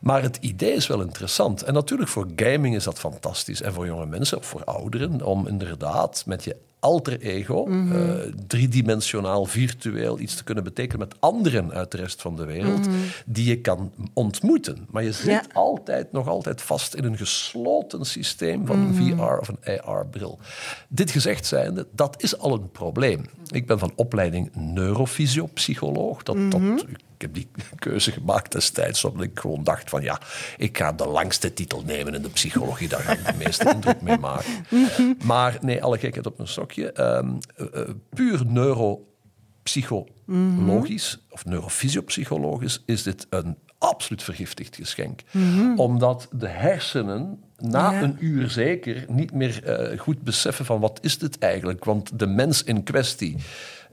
Maar het idee is wel interessant. En natuurlijk voor gaming is dat fantastisch. En voor jonge mensen, of voor ouderen, om inderdaad met je alter ego, eh, driedimensionaal, virtueel iets te kunnen betekenen met anderen uit de rest van de wereld, die je kan ontmoeten. Maar je zit Ja. altijd, nog altijd vast in een gesloten systeem van een VR of een AR-bril. Dit gezegd zijnde, dat is al een probleem. Ik ben van opleiding neurofysiopsycholoog. Dat, dat, ik heb die keuze gemaakt destijds omdat ik gewoon dacht van ja, ik ga de langste titel nemen in de psychologie. Daar ga ik de meeste indruk mee maken. Maar nee, alle gekheid op een stokje. Ehm, eh, eh, puur neuropsychologisch of neurofysiopsychologisch is dit een absoluut vergiftigd geschenk. Omdat de hersenen na Ja. een uur zeker niet meer eh, goed beseffen van wat is dit eigenlijk. Want de mens in kwestie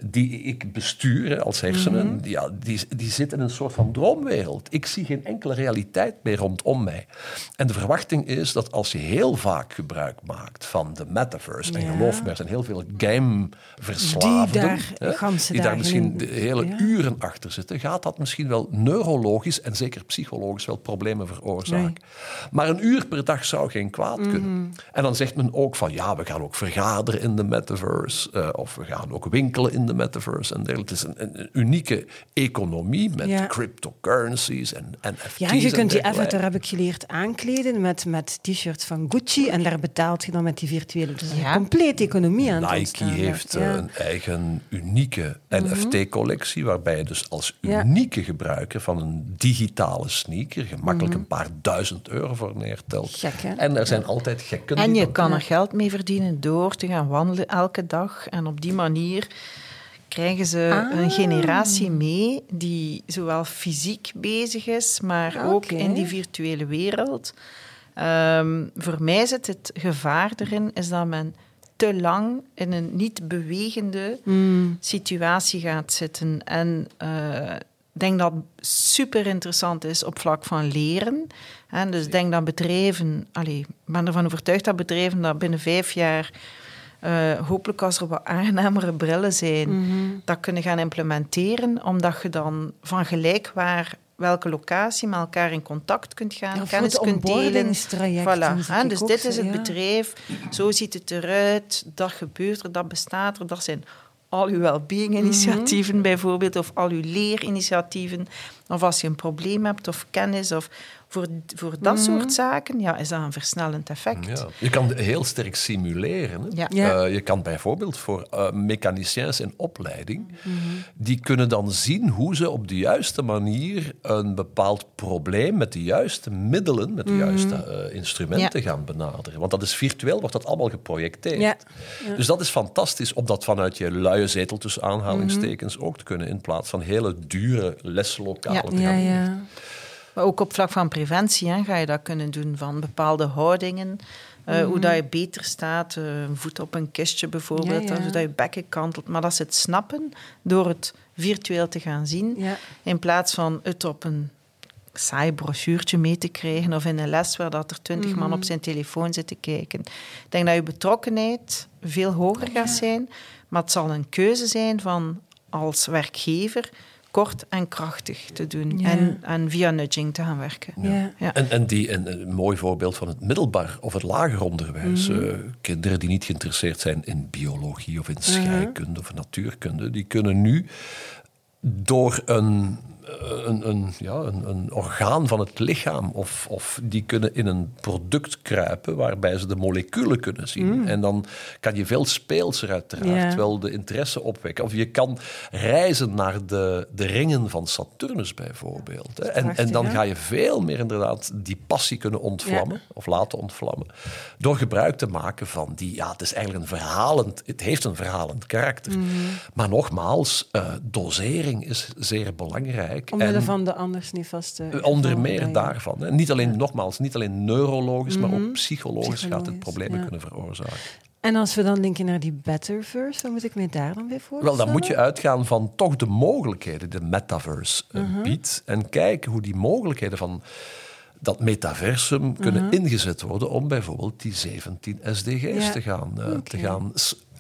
die ik bestuur als hersenen, die, ja, die, die zit in een soort van droomwereld. Ik zie geen enkele realiteit meer rondom mij. En de verwachting is dat als je heel vaak gebruik maakt van de metaverse, en geloof me, er zijn heel veel gameverslaafden, Die daar hè, die daar misschien de hele ja. uren achter zitten, gaat dat misschien wel neurologisch en zeker psychologisch wel problemen veroorzaken. Nee. Maar een uur per dag zou geen kwaad Mhm. kunnen. En dan zegt men ook van ja, we gaan ook vergaderen in de metaverse. eh, of we gaan ook winkelen in de metaverse. En dergelijke. het is een, een unieke economie met Ja. cryptocurrencies en NFT's. Ja, je en kunt je dergelijke. avatar, heb ik geleerd, aankleden met, met t-shirts van Gucci. En daar betaalt je dan met die virtuele. Dus Ja. een complete economie aan het Nike heeft eh, Ja. Mhm. een eigen unieke NFT-collectie, waarbij je dus als Ja. unieke gebruiker van een digitale sneaker gemakkelijk een paar duizend euro voor neertelt. Mhm. Gek, hè? En er zijn altijd gekken. En die je kan er geld mee verdienen door te gaan wandelen elke dag. En op die manier krijgen ze Ah. een generatie mee die zowel fysiek bezig is, maar Ah, ook in die virtuele wereld. Ehm, voor mij zit het gevaar erin, is dat men te lang in een niet bewegende Mm. situatie gaat zitten. En eh, ik denk dat super interessant is op vlak van leren. Hè, dus denk dat bedrijven, allee, ik ben ervan overtuigd dat bedrijven dat binnen vijf jaar, eh, hopelijk als er wat aangenamere brillen zijn, Mhm. dat kunnen gaan implementeren, omdat je dan van gelijk waar welke locatie met elkaar in contact kunt gaan, Ja, kennis de kunt delen. Voilà, hè, ik dus dit is het ja. bedrijf, zo ziet het eruit, dat gebeurt er, dat bestaat er, dat zijn al uw well-being-initiatieven Mhm. bijvoorbeeld, of al uw leerinitiatieven, of als je een probleem hebt of kennis, of voor, voor dat Mhm. soort zaken, ja, is dat een versnellend effect. Ja. Je kan heel sterk simuleren. Hè? Ja. Ja. Eh, je kan bijvoorbeeld voor eh mechaniciens in opleiding, Mhm. die kunnen dan zien hoe ze op de juiste manier een bepaald probleem met de juiste middelen, met de Mhm. juiste eh, instrumenten gaan benaderen. Want dat is virtueel, wordt dat allemaal geprojecteerd. Ja. Dus dat is fantastisch om dat vanuit je luie zetel tussen aanhalingstekens ook te kunnen, in plaats van hele dure leslokalen Ja. te Ja, gaan ja. Maar ook op vlak van preventie hè, ga je dat kunnen doen van bepaalde houdingen. eh, Hoe dat je beter staat, eh, een voet op een kistje bijvoorbeeld, Ja, ja. zodat je bekken kantelt. Maar dat is het snappen door het virtueel te gaan zien, Ja. in plaats van het op een saai brochuurtje mee te krijgen of in een les waar dat er twintig man op zijn telefoon zit te kijken. Ik denk dat je betrokkenheid veel hoger gaat zijn, maar het zal een keuze zijn van als werkgever kort en krachtig te doen Ja. en, en via nudging te gaan werken. Ja. Ja. En, en die, een, een mooi voorbeeld van het middelbaar of het lager onderwijs. Mhm. eh, kinderen die niet geïnteresseerd zijn in biologie of in Mhm. scheikunde of natuurkunde, die kunnen nu door een een, een, ja, een, een, orgaan van het lichaam. Of, of die kunnen in een product kruipen waarbij ze de moleculen kunnen zien. Mm. En dan kan je veel speelser uiteraard wel de interesse opwekken. Of je kan reizen naar de, de ringen van Saturnus bijvoorbeeld. Hè. En, en dan ga je veel meer inderdaad die passie kunnen ontvlammen. Of laten ontvlammen. Door gebruik te maken van die... Ja, het is eigenlijk een verhalend... Het heeft een verhalend karakter. Mm. Maar nogmaals, uh, dosering is zeer belangrijk. Omwille en, van de anders niet vaste... Eh, onder meer daarvan. Hè. Niet alleen, nogmaals, niet alleen neurologisch, maar ook mhm. psychologisch, gaat het problemen kunnen veroorzaken. En als we dan linken naar die Betterverse, wat moet ik me daar dan weer voorstellen? Wel, dan moet je uitgaan van toch de mogelijkheden die de metaverse uh, biedt. En kijken hoe die mogelijkheden van dat metaversum kunnen mhm. ingezet worden om bijvoorbeeld die 17 SDG's te gaan, uh, te gaan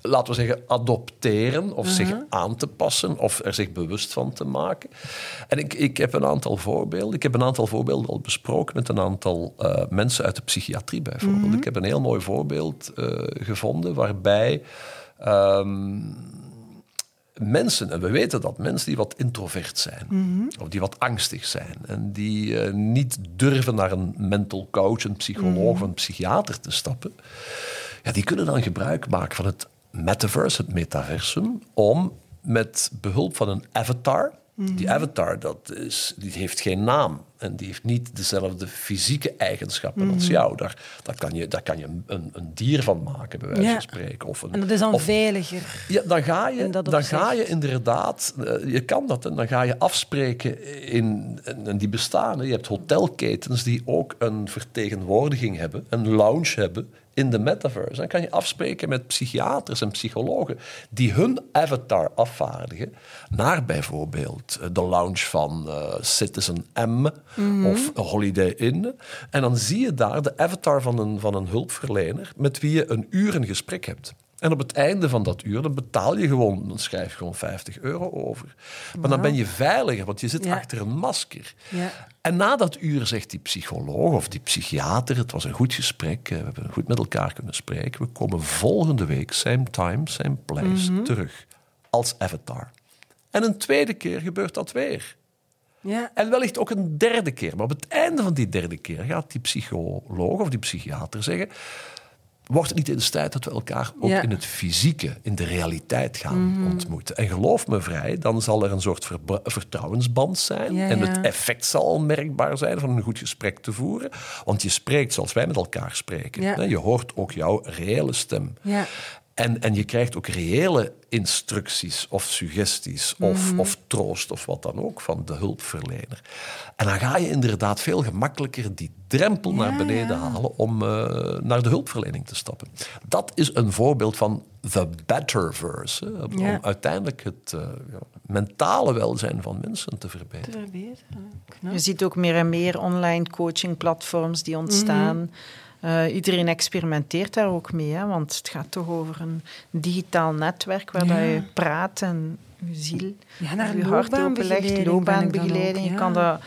laten we zeggen, adopteren of zich mhm. aan te passen of er zich bewust van te maken. En ik, ik heb een aantal voorbeelden. Ik heb een aantal voorbeelden al besproken met een aantal uh, mensen uit de psychiatrie bijvoorbeeld. Mhm. Ik heb een heel mooi voorbeeld uh, gevonden waarbij um, mensen, en we weten dat mensen die wat introvert zijn, mm of die wat angstig zijn, en die uh, niet durven naar een mental coach, een psycholoog of een psychiater te stappen, ja, die kunnen dan gebruik maken van het metaverse, het metaversum, om met behulp van een avatar. Die mhm. avatar dat is, die heeft geen naam en die heeft niet dezelfde fysieke eigenschappen als mhm. jou. Daar, daar, kan je, daar kan je een, een dier van maken, bij wijze van spreken. Of een, en dat is dan veiliger. Ja, dan ga je, dan ga je inderdaad, eh, je kan dat, en dan ga je afspreken in, en die bestaan. Je hebt hotelketens die ook een vertegenwoordiging hebben, een lounge hebben in de metaverse. Dan kan je afspreken met psychiaters en psychologen die hun avatar afvaardigen naar bijvoorbeeld eh, de lounge van uh, Citizen M mhm. of Holiday Inn. En dan zie je daar de avatar van een, van een hulpverlener met wie je een uur een gesprek hebt. En op het einde van dat uur, dan betaal je gewoon, dan schrijf je gewoon 50 euro over. Maar dan ben je veiliger, want je zit achter een masker. Ja. En na dat uur zegt die psycholoog of die psychiater, het was een goed gesprek, eh, we hebben goed met elkaar kunnen spreken, we komen volgende week, same time, same place, mhm. terug, als avatar. En een tweede keer gebeurt dat weer. Ja. En wellicht ook een derde keer. Maar op het einde van die derde keer gaat die psycholoog of die psychiater zeggen: wordt het niet eens tijd dat we elkaar ook in het fysieke, in de realiteit gaan mhm. ontmoeten. En geloof me vrij, dan zal er een soort vertrouwensband zijn. en het effect zal merkbaar zijn van een goed gesprek te voeren. Want je spreekt zoals wij met elkaar spreken. Je hoort ook jouw reële stem. En, en je krijgt ook reële instructies of suggesties of, mhm. of troost of wat dan ook van de hulpverlener. En dan ga je inderdaad veel gemakkelijker die drempel naar beneden halen om uh, naar de hulpverlening te stappen. Dat is een voorbeeld van the betterverse. Hè, om uiteindelijk het uh, mentale welzijn van mensen te verbeteren. Te verbeteren. Je ziet ook meer en meer online coachingplatforms die ontstaan. Mhm. Uh, iedereen experimenteert daar ook mee, hè, want het gaat toch over een digitaal netwerk waar ja. je praat en je ziel, ja, naar je hart openlegt, loopbaanbegeleiding. Je kan dat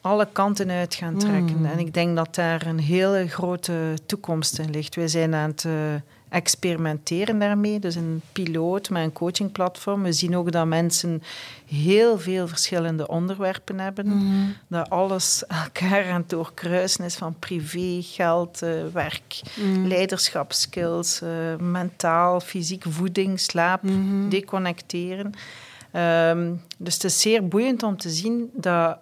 alle kanten uit gaan trekken. Mm. En ik denk dat daar een hele grote toekomst in ligt. Wij zijn aan het uh, experimenteren daarmee. Dus een piloot met een coachingplatform. We zien ook dat mensen heel veel verschillende onderwerpen hebben. Mhm. Dat alles elkaar aan het doorkruisen is van privé, geld, uh, werk, mm. leiderschap, skills, uh, mentaal, fysiek, voeding, slaap, mm deconnecteren. Um, dus het is zeer boeiend om te zien dat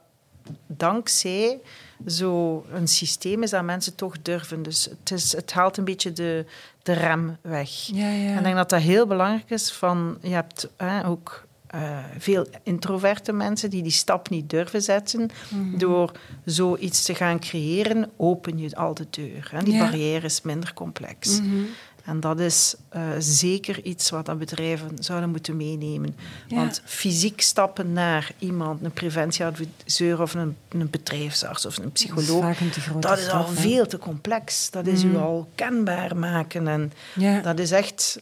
dankzij zo'n systeem is dat mensen toch durven. Dus het, is, het haalt een beetje de, de rem weg. Ja, ja. En ik denk dat dat heel belangrijk is. Van, je hebt hè, ook uh, veel introverte mensen die die stap niet durven zetten. Mm Door zoiets te gaan creëren, open je al de deur. Hè. Die barrière is minder complex. Mhm. En dat is uh, zeker iets wat dat bedrijven zouden moeten meenemen. Want fysiek stappen naar iemand, een preventieadviseur of een, een bedrijfsarts of een psycholoog, dat is, dat is al veel te complex. Dat is mm. u al kenbaar maken. En ja. dat is echt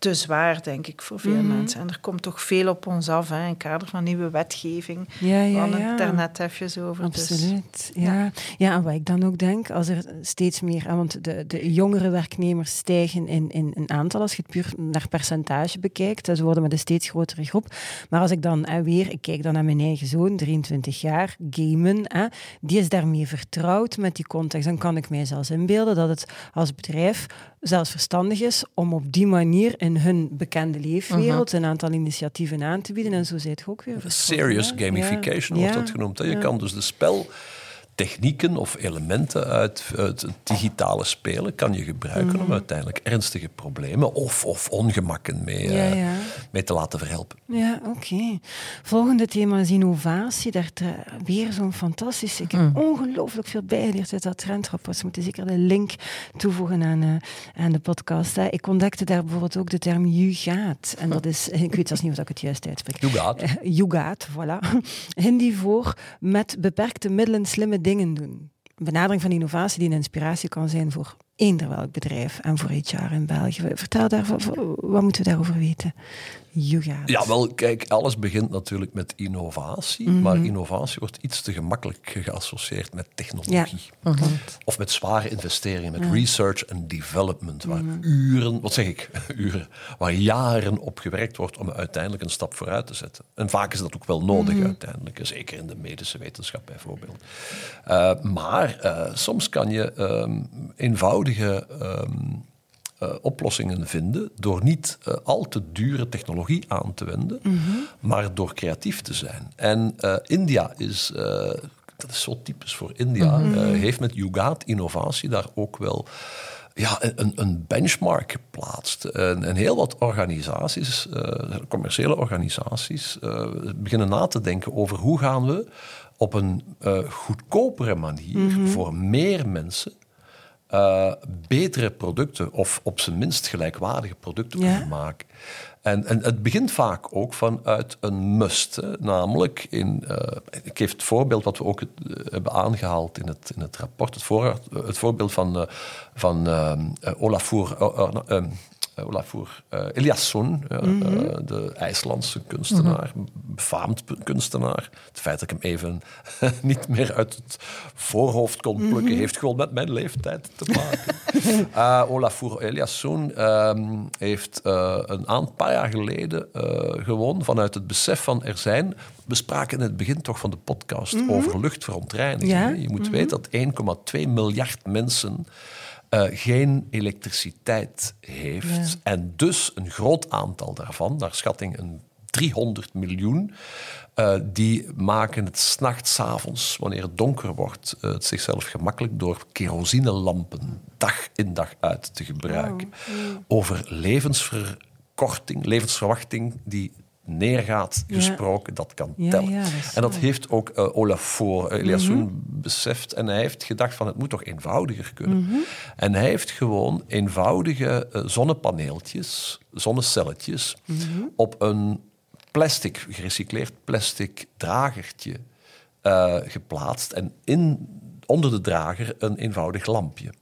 te zwaar, denk ik, voor veel Mhm. mensen. En er komt toch veel op ons af, hè, in het kader van nieuwe wetgeving. Ja, We ja, hadden ja. het daar net even over. Dus, Absoluut, ja. ja. en wat ik dan ook denk, als er steeds meer... Want de, de jongere werknemers stijgen in, in, in aantal, als je het puur naar percentage bekijkt. Ze worden met een steeds grotere groep. Maar als ik dan eh, weer... Ik kijk dan naar mijn eigen zoon, 23 jaar, gamen. eh, die is daarmee vertrouwd met die context. Dan kan ik mij zelfs inbeelden dat het als bedrijf zelfs verstandig is om op die manier in hun bekende leefwereld een aantal initiatieven aan te bieden. En zo zijt je ook weer Serious gamification Ja. wordt Ja. dat genoemd. Hè? Je Ja. kan dus de speltechnieken of elementen uit, uit het digitale spelen kan je gebruiken Mhm. om uiteindelijk ernstige problemen of, of ongemakken mee, Ja, eh, ja. mee te laten verhelpen. Ja, oké. Volgende thema is innovatie. Daar weer zo'n fantastisch. Ik heb ongelooflijk veel bijgeleerd uit dat trendrapport. Ze moeten zeker de link toevoegen aan, eh, aan de podcast. Hè. Ik ontdekte daar bijvoorbeeld ook de term jugaat. En dat is, ik weet zelfs niet of ik het juist uitspreek. Jugaat. Jugaat, voilà. Hindi voor met beperkte middelen slimme dingen doen. Een benadering van innovatie die een inspiratie kan zijn voor eender welk bedrijf en voor HR in België. Vertel daarvoor, wat moeten we daarover weten? Ja, wel, kijk, alles begint natuurlijk met innovatie, Mhm. maar innovatie wordt iets te gemakkelijk geassocieerd met technologie. Of met zware investeringen, met research en development, waar Mhm. uren, wat zeg ik, uren, waar jaren op gewerkt wordt om uiteindelijk een stap vooruit te zetten. En vaak is dat ook wel nodig Mhm. uiteindelijk, zeker in de medische wetenschap bijvoorbeeld. Eh, maar eh, soms kan je ehm, eenvoudige ehm, eh, oplossingen vinden door niet eh, al te dure technologie aan te wenden, maar door creatief te zijn. En eh, India is, dat is zo typisch voor India, eh, heeft met Yugaat innovatie daar ook wel ja, een, een benchmark geplaatst. En, en heel wat organisaties, commerciële organisaties, beginnen na te denken over hoe gaan we op een goedkopere manier voor meer mensen eh, betere producten of op zijn minst gelijkwaardige producten Ja. kunnen maken. En, en het begint vaak ook vanuit een must. Hè. Namelijk, in, eh, ik geef het voorbeeld wat we ook eh, hebben aangehaald in het, in het rapport. Het, voor, het voorbeeld van, eh, van eh, eh, Olafur, Olafur eh, Eliasson, eh, de IJslandse kunstenaar, befaamd pu- kunstenaar. Het feit dat ik hem even niet meer uit het voorhoofd kon plukken, heeft gewoon met mijn leeftijd te maken. Eh, Olafur Eliasson ehm, heeft eh, een aantal paar jaar geleden eh, gewoon vanuit het besef van er zijn. We spraken in het begin toch van de podcast over luchtverontreiniging. Ja. Je moet weten dat 1,2 miljard mensen eh, geen elektriciteit heeft. En dus een groot aantal daarvan, naar schatting een 300 miljoen, eh, die maken het s'nachts, avonds, wanneer het donker wordt, eh, het zichzelf gemakkelijk door kerosinelampen dag in dag uit te gebruiken. Over levensverkorting, levensverwachting die neergaat Ja. gesproken, dat kan tellen. ja, dat is en dat heeft ook eh, Olafur Eliasson beseft. En hij heeft gedacht van het moet toch eenvoudiger kunnen. En hij heeft gewoon eenvoudige eh, zonnepaneeltjes, zonnecelletjes, op een plastic, gerecycleerd plastic dragertje geplaatst. En in, onder de drager een eenvoudig lampje.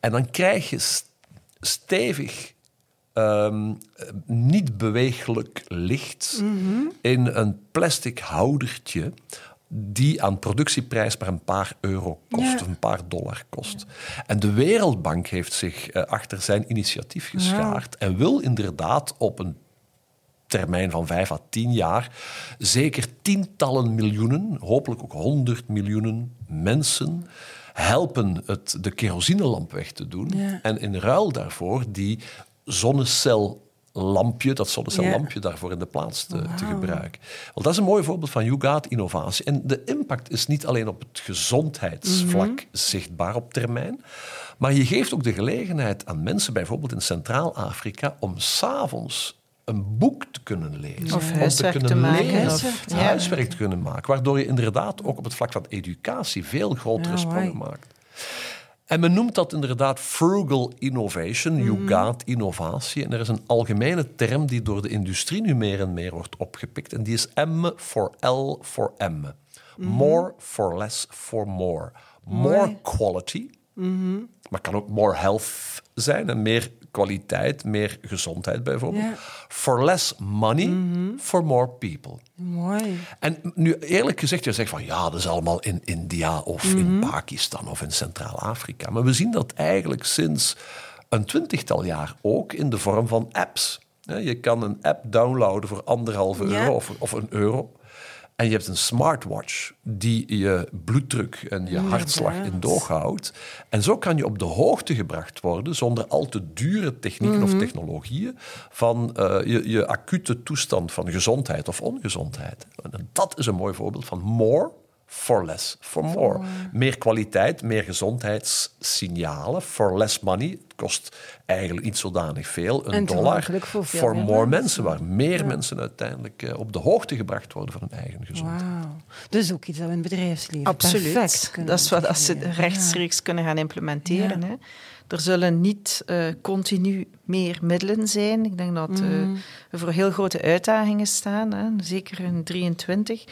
En dan krijg je st- stevig ehm, eh, niet beweeglijk licht in een plastic houdertje die aan productieprijs maar een paar euro kost Ja. of een paar dollar kost. En de Wereldbank heeft zich eh, achter zijn initiatief geschaard en wil inderdaad op een termijn van vijf à tien jaar zeker tientallen miljoenen, hopelijk ook honderd miljoenen mensen helpen het, de kerosinelamp weg te doen. En in ruil daarvoor die zonnecellampje, dat zonnecellampje daarvoor in de plaats te, te gebruiken. Want dat is een mooi voorbeeld van Yugaat-innovatie. En de impact is niet alleen op het gezondheidsvlak zichtbaar op termijn, maar je geeft ook de gelegenheid aan mensen, bijvoorbeeld in Centraal-Afrika, om s'avonds een boek te kunnen lezen. Of om huiswerk te kunnen maken, leren, Huiswerk, of ja. huiswerk te kunnen maken. Waardoor je inderdaad ook op het vlak van educatie veel grotere Ja, sprongen wai. maakt. En men noemt dat inderdaad frugal innovation. Yugaat innovatie. En er is een algemene term die door de industrie nu meer en meer wordt opgepikt. En die is M for L for M. Mhm. More for less for more. More quality maar kan ook more health zijn en meer kwaliteit, meer gezondheid bijvoorbeeld. Ja. For less money, for more people. Mooi. En nu eerlijk gezegd, je zegt van ja, dat is allemaal in India of in Pakistan of in Centraal-Afrika. Maar we zien dat eigenlijk sinds een twintigtal jaar ook in de vorm van apps. Je kan een app downloaden voor anderhalve Ja. euro of, of een euro. En je hebt een smartwatch die je bloeddruk en je hartslag in doog houdt. En zo kan je op de hoogte gebracht worden, zonder al te dure technieken of technologieën, van eh, je, je acute toestand van gezondheid of ongezondheid. En dat is een mooi voorbeeld van more for less for more. Meer kwaliteit, meer gezondheidssignalen for less money. Het kost eigenlijk niet zodanig veel, een En dollar, voor veel for meer more mensen. mensen, waar meer mensen uiteindelijk eh, op de hoogte gebracht worden van hun eigen gezondheid. Wauw. Dus ook iets dat we in het bedrijfsleven perfect Absoluut. kunnen Dat is wat als ze rechtstreeks kunnen gaan implementeren. Ja. Hè. Er zullen niet eh, continu meer middelen zijn. Ik denk dat eh, Mhm. we voor heel grote uitdagingen staan, hè. zeker in 23.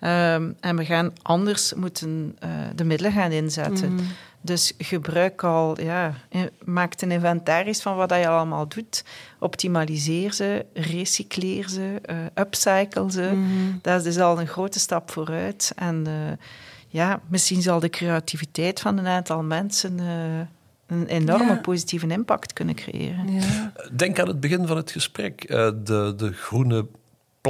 Ehm, en we gaan anders moeten eh, de middelen gaan inzetten. Mhm. Dus gebruik al, ja, maak een inventaris van wat je allemaal doet. Optimaliseer ze, recycleer ze, eh, upcycle ze. Mhm. Dat is dus al een grote stap vooruit. En eh, ja, misschien zal de creativiteit van een aantal mensen eh, een enorme Ja. positieve impact kunnen creëren. Ja. Denk aan het begin van het gesprek. eh, de, de groene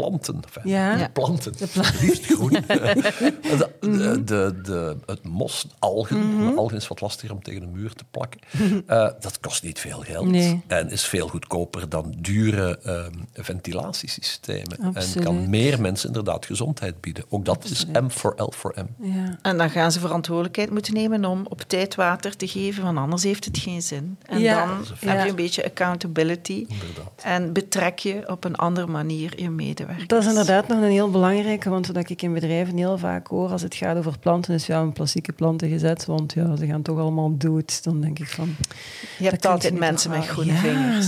planten. Enfin, Ja. de planten. Liefst groen. de, de, de, de- het mos, algen. Algen is wat lastiger om tegen een muur te plakken. Eh, dat kost niet veel geld. Nee. En is veel goedkoper dan dure ehm, ventilatiesystemen. En kan meer mensen inderdaad gezondheid bieden. Ook dat is M voor L voor M. Ja. En dan gaan ze verantwoordelijkheid moeten nemen om op tijd water te geven, want anders heeft het geen zin. En Ja. dan heb je een beetje accountability Inderdaad. en betrek je op een andere manier je medewerkers. Dat is inderdaad nog een heel belangrijke, want wat ik in bedrijven heel vaak hoor als het gaat over planten, is ja, een plastieke planten gezet, want ja, ze gaan toch allemaal dood. Dan denk ik van... Je hebt altijd mensen met groene Ja, vingers.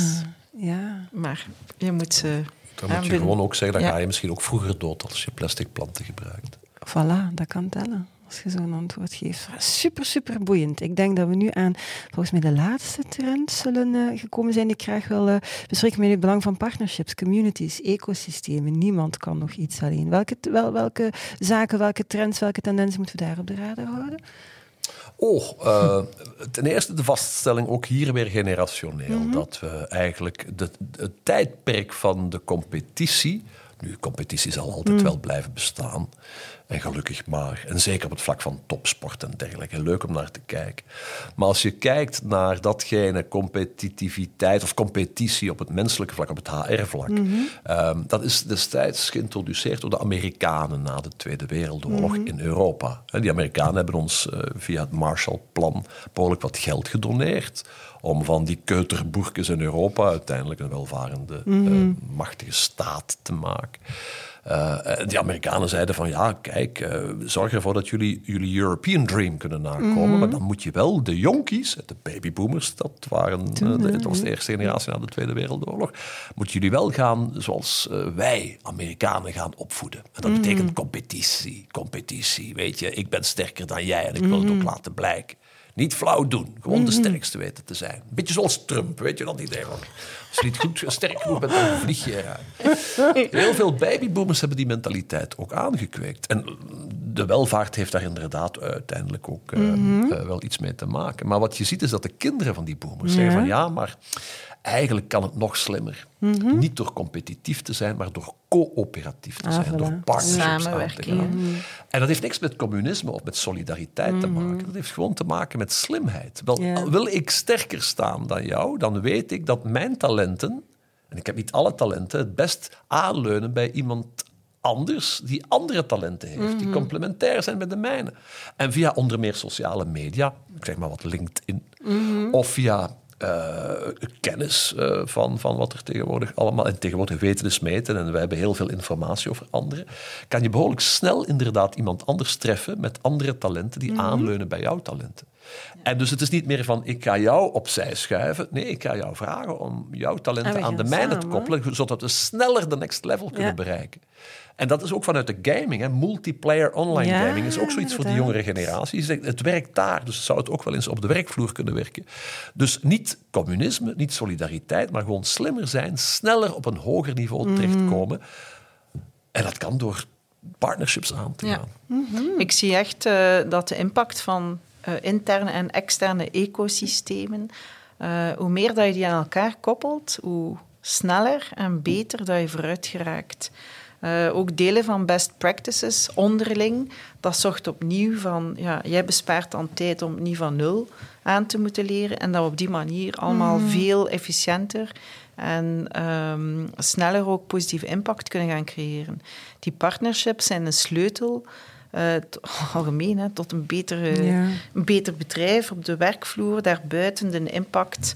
Ja. Maar je moet ze... Dan moet je gewoon ook zeggen, dan Ja. ga je misschien ook vroeger dood als je plastic planten gebruikt. Voilà, dat kan tellen. Als je zo'n antwoord geeft. Super, super boeiend. Ik denk dat we nu aan volgens mij de laatste trend zullen eh, gekomen zijn die ik graag wil eh, bespreken met het belang van partnerships, communities, ecosystemen. Niemand kan nog iets alleen. Welke, wel, welke zaken, welke trends, welke tendensen moeten we daar op de radar houden? Oh, eh, ten eerste de vaststelling, ook hier weer generationeel, dat we eigenlijk de, het tijdperk van de competitie. Nu, competitie zal altijd wel blijven bestaan. En gelukkig maar. En zeker op het vlak van topsport en dergelijke. Leuk om naar te kijken. Maar als je kijkt naar datgene competitiviteit of competitie op het menselijke vlak, op het HR-vlak. ehm, dat is destijds geïntroduceerd door de Amerikanen na de Tweede Wereldoorlog in Europa. Die Amerikanen hebben ons eh, via het Marshallplan behoorlijk wat geld gedoneerd. Om van die keuterboerkes in Europa uiteindelijk een welvarende, eh, machtige staat te maken. Eh, en die Amerikanen zeiden van ja, kijk, eh, zorg ervoor dat jullie jullie European Dream kunnen nakomen. Maar dan moet je wel de jonkies, de babyboomers, dat, waren, eh, de- dat was de eerste generatie na de Tweede Wereldoorlog, moeten jullie wel gaan zoals eh, wij, Amerikanen, gaan opvoeden. En dat betekent competitie, competitie. Weet je, ik ben sterker dan jij en ik wil het ook laten blijken. Niet flauw doen, gewoon de sterkste weten te zijn. Beetje zoals Trump, weet je dat idee? Als je niet goed sterk genoeg bent, dan vlieg je eruit. Heel veel babyboomers hebben die mentaliteit ook aangekweekt. En de welvaart heeft daar inderdaad uiteindelijk ook eh, eh, wel iets mee te maken. Maar wat je ziet is dat de kinderen van die boomers zeggen van ja, maar eigenlijk kan het nog slimmer. Niet door competitief te zijn, maar door coöperatief te Ah, zijn. voilà. Door partnerships aan te gaan. En dat heeft niks met communisme of met solidariteit te maken. Dat heeft gewoon te maken met slimheid. Wel. Wil ik sterker staan dan jou, dan weet ik dat mijn talenten, en ik heb niet alle talenten, het best aanleunen bij iemand anders die andere talenten heeft, die complementair zijn met de mijne. En via onder meer sociale media, ik zeg maar wat LinkedIn, of via eh, kennis eh, van, van wat er tegenwoordig allemaal... En tegenwoordig weten is meten en wij hebben heel veel informatie over anderen. Kan je behoorlijk snel inderdaad iemand anders treffen met andere talenten die aanleunen bij jouw talenten. En dus het is niet meer van ik ga jou opzij schuiven. Nee, ik ga jou vragen om jouw talenten aan de mijne te koppelen, zodat we sneller de next level kunnen Ja. bereiken. En dat is ook vanuit de gaming. Hè. Multiplayer online Ja, gaming is ook zoiets voor de jongere generatie. Het werkt daar, dus zou het ook wel eens op de werkvloer kunnen werken. Dus niet communisme, niet solidariteit, maar gewoon slimmer zijn, sneller op een hoger niveau Mhm. terechtkomen. En dat kan door partnerships aan te Ja. gaan. Ik zie echt eh, dat de impact van eh, interne en externe ecosystemen, eh, hoe meer dat je die aan elkaar koppelt, hoe sneller en beter dat je vooruit geraakt. Eh, ook delen van best practices onderling, dat zorgt opnieuw van, ja, jij bespaart dan tijd om niet van nul aan te moeten leren en dat we op die manier allemaal veel efficiënter en ehm, sneller ook positieve impact kunnen gaan creëren. Die partnerships zijn een sleutel t- algemeen hè, tot een, betere, Ja. een beter bedrijf op de werkvloer, daarbuiten de impact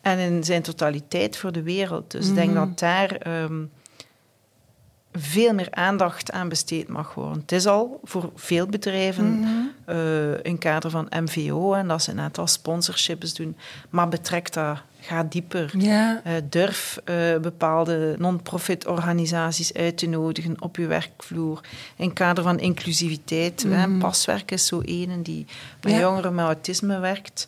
en in zijn totaliteit voor de wereld. Dus ik denk dat daar ehm, veel meer aandacht aan besteed mag worden. Het is al voor veel bedrijven in het kader van MVO en dat ze een aantal sponsorships doen, maar betrekt dat, ga dieper. Ja. Eh, durf eh, bepaalde non-profit organisaties uit te nodigen op je werkvloer. In kader van inclusiviteit. hè. Paswerk is zo een die Ja. jongeren met autisme werkt.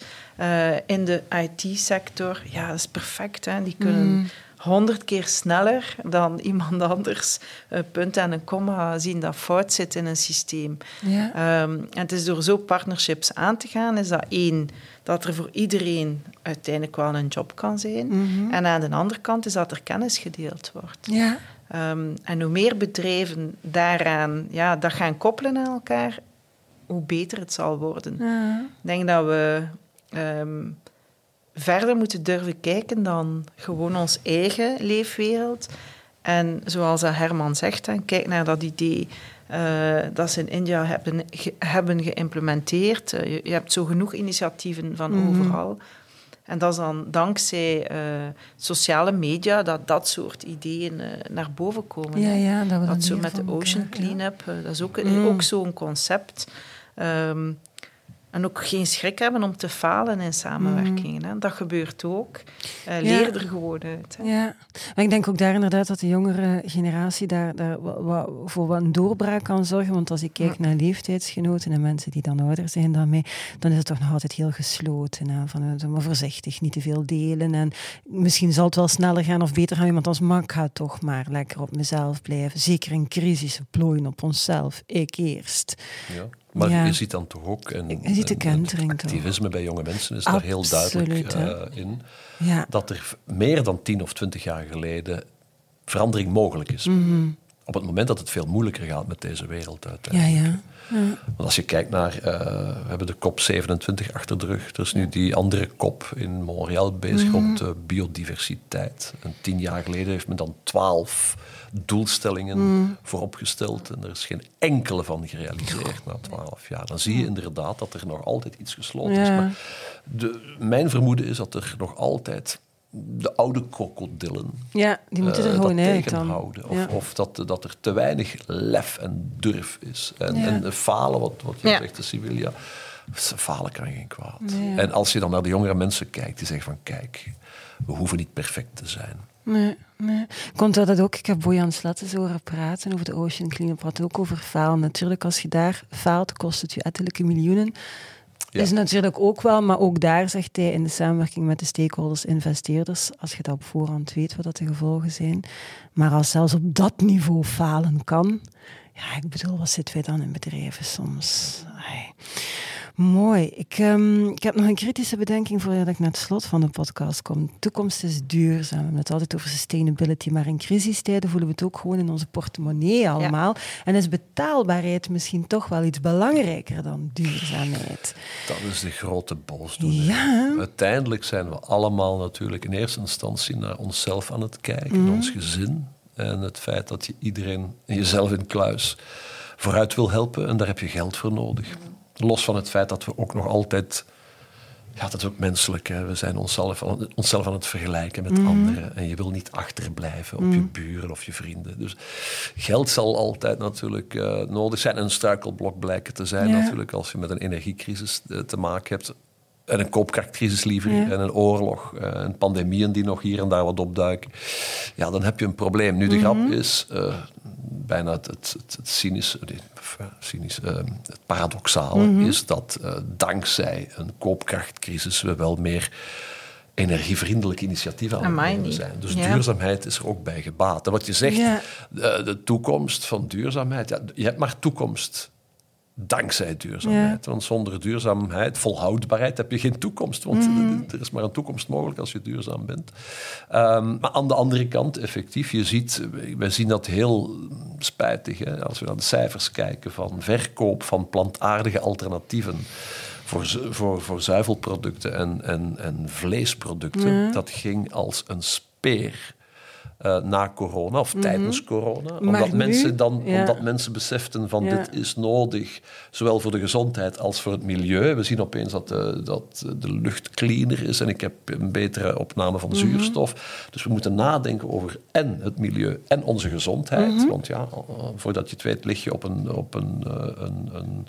In de IT-sector, ja, dat is perfect. Hè. Die kunnen honderd keer sneller dan iemand anders een punt en een komma zien dat fout zit in een systeem. Ja. Ehm, en het is door zo partnerships aan te gaan, is dat één, dat er voor iedereen uiteindelijk wel een job kan zijn. En aan de andere kant is dat er kennis gedeeld wordt. Ja. Ehm, en hoe meer bedrijven daaraan ja, dat gaan koppelen aan elkaar, hoe beter het zal worden. Ja. Ik denk dat we ehm, verder moeten durven kijken dan gewoon ons eigen leefwereld. En zoals dat Herman zegt, dan, kijk naar dat idee eh, dat ze in India hebben, ge- hebben geïmplementeerd. Eh, je, je hebt zo genoeg initiatieven van Mhm. overal. En dat is dan dankzij eh, sociale media dat dat soort ideeën naar boven komen. Ja, ja, dat Dat zo met de ocean ja. cleanup, eh, dat is ook, Mm. ook zo'n concept. Ehm, en ook geen schrik hebben om te falen in samenwerkingen. Hè. Dat gebeurt ook. Eh, Mm. Ja. leer er gewoon uit. Hè. Ja, maar ik denk ook daar inderdaad dat de jongere generatie daar, daar voor wat een doorbraak kan zorgen. Want als ik kijk naar leeftijdsgenoten en mensen die dan ouder zijn dan mij, dan is het toch nog altijd heel gesloten. Hè? Van, eh, maar voorzichtig, niet te veel delen. En misschien zal het wel sneller gaan of beter gaan, iemand als maar ik ga toch maar lekker op mezelf blijven. Zeker in crisis, plooien op onszelf. Ik eerst. Ja. Maar Ja. je ziet dan toch ook... En, Je ziet de kentering toch. activisme bij jonge mensen is daar heel duidelijk eh, in. Ja. Dat er meer dan tien of twintig jaar geleden verandering mogelijk is. Mhm. Op het moment dat het veel moeilijker gaat met deze wereld Ja, uiteindelijk. ja. Want als je kijkt naar, eh, we hebben de COP 27 achter de rug. Er is nu die andere COP in Montreal bezig rond de biodiversiteit. En tien jaar geleden heeft men dan twaalf doelstellingen Mhm. vooropgesteld. En er is geen enkele van gerealiseerd na twaalf jaar. Dan zie je inderdaad dat er nog altijd iets gesloten is. Maar de, mijn vermoeden is dat er nog altijd de oude krokodillen Ja, die moeten er eh, gewoon dat uit dan. tegenhouden. Of, Ja. of dat, dat er te weinig lef en durf is. En, Ja. en falen, wat, wat je Ja. zegt, Sibylla. Falen kan geen kwaad. En als je dan naar de jongere mensen kijkt, die zeggen van kijk, we hoeven niet perfect te zijn. Nee, nee. Komt dat ook? Ik heb Bojan Slattes horen praten over de Ocean Cleanup. Praat ook over falen. Natuurlijk, als je daar faalt, kost het je ettelijke miljoenen. Ja. Is natuurlijk ook wel, maar ook daar zegt hij in de samenwerking met de stakeholders, investeerders, als je dat op voorhand weet wat dat de gevolgen zijn. Maar als zelfs op dat niveau falen kan, ja, ik bedoel, wat zitten wij dan in bedrijven soms? Ai. Mooi. Ik, ehm, ik heb nog een kritische bedenking voordat ik naar het slot van de podcast kom. De toekomst is duurzaam. We hebben het altijd over sustainability, maar in crisistijden voelen we het ook gewoon in onze portemonnee allemaal. En is betaalbaarheid misschien toch wel iets belangrijker dan duurzaamheid? Dat is de grote boosdoener. Ja. Uiteindelijk zijn we allemaal natuurlijk in eerste instantie naar onszelf aan het kijken, naar ons gezin. En het feit dat je iedereen, jezelf in kluis, vooruit wil helpen. En daar heb je geld voor nodig. Los van het feit dat we ook nog altijd ja, dat is ook menselijk. Hè. We zijn onszelf aan, onszelf aan het vergelijken met anderen. En je wil niet achterblijven op je buren of je vrienden. Dus geld zal altijd natuurlijk uh, nodig zijn. En een struikelblok blijken te zijn natuurlijk als je met een energiecrisis uh, te maken hebt. En een koopkrachtcrisis liever. En een oorlog. Uh, en pandemieën die nog hier en daar wat opduiken. Ja, dan heb je een probleem. Nu, de grap is bijna het, het, het, cynisch, cynisch uh, het paradoxaal is dat uh, dankzij een koopkrachtcrisis we wel meer energievriendelijke initiatieven aan het nemen zijn. Dus ja. duurzaamheid is er ook bij gebaat. En wat je zegt, ja. de, de, toekomst van duurzaamheid, ja, je hebt maar toekomst dankzij duurzaamheid. Want zonder duurzaamheid, volhoudbaarheid, heb je geen toekomst. Want mm. er is maar een toekomst mogelijk als je duurzaam bent. Um, maar aan de andere kant, effectief, je ziet, wij zien dat heel spijtig. Hè, als we naar de cijfers kijken van verkoop van plantaardige alternatieven voor, voor, voor zuivelproducten en, en, en vleesproducten. Mm. Dat ging als een speer. Uh, na corona of mm -hmm. tijdens corona. Omdat, nu, mensen dan, ja. omdat mensen beseften van ja. dit is nodig, zowel voor de gezondheid als voor het milieu. We zien opeens dat de, dat de lucht cleaner is en ik heb een betere opname van mm -hmm. zuurstof. Dus we moeten nadenken over en het milieu en onze gezondheid. Mm -hmm. Want ja, voordat je het weet lig je op een, op een, een, een,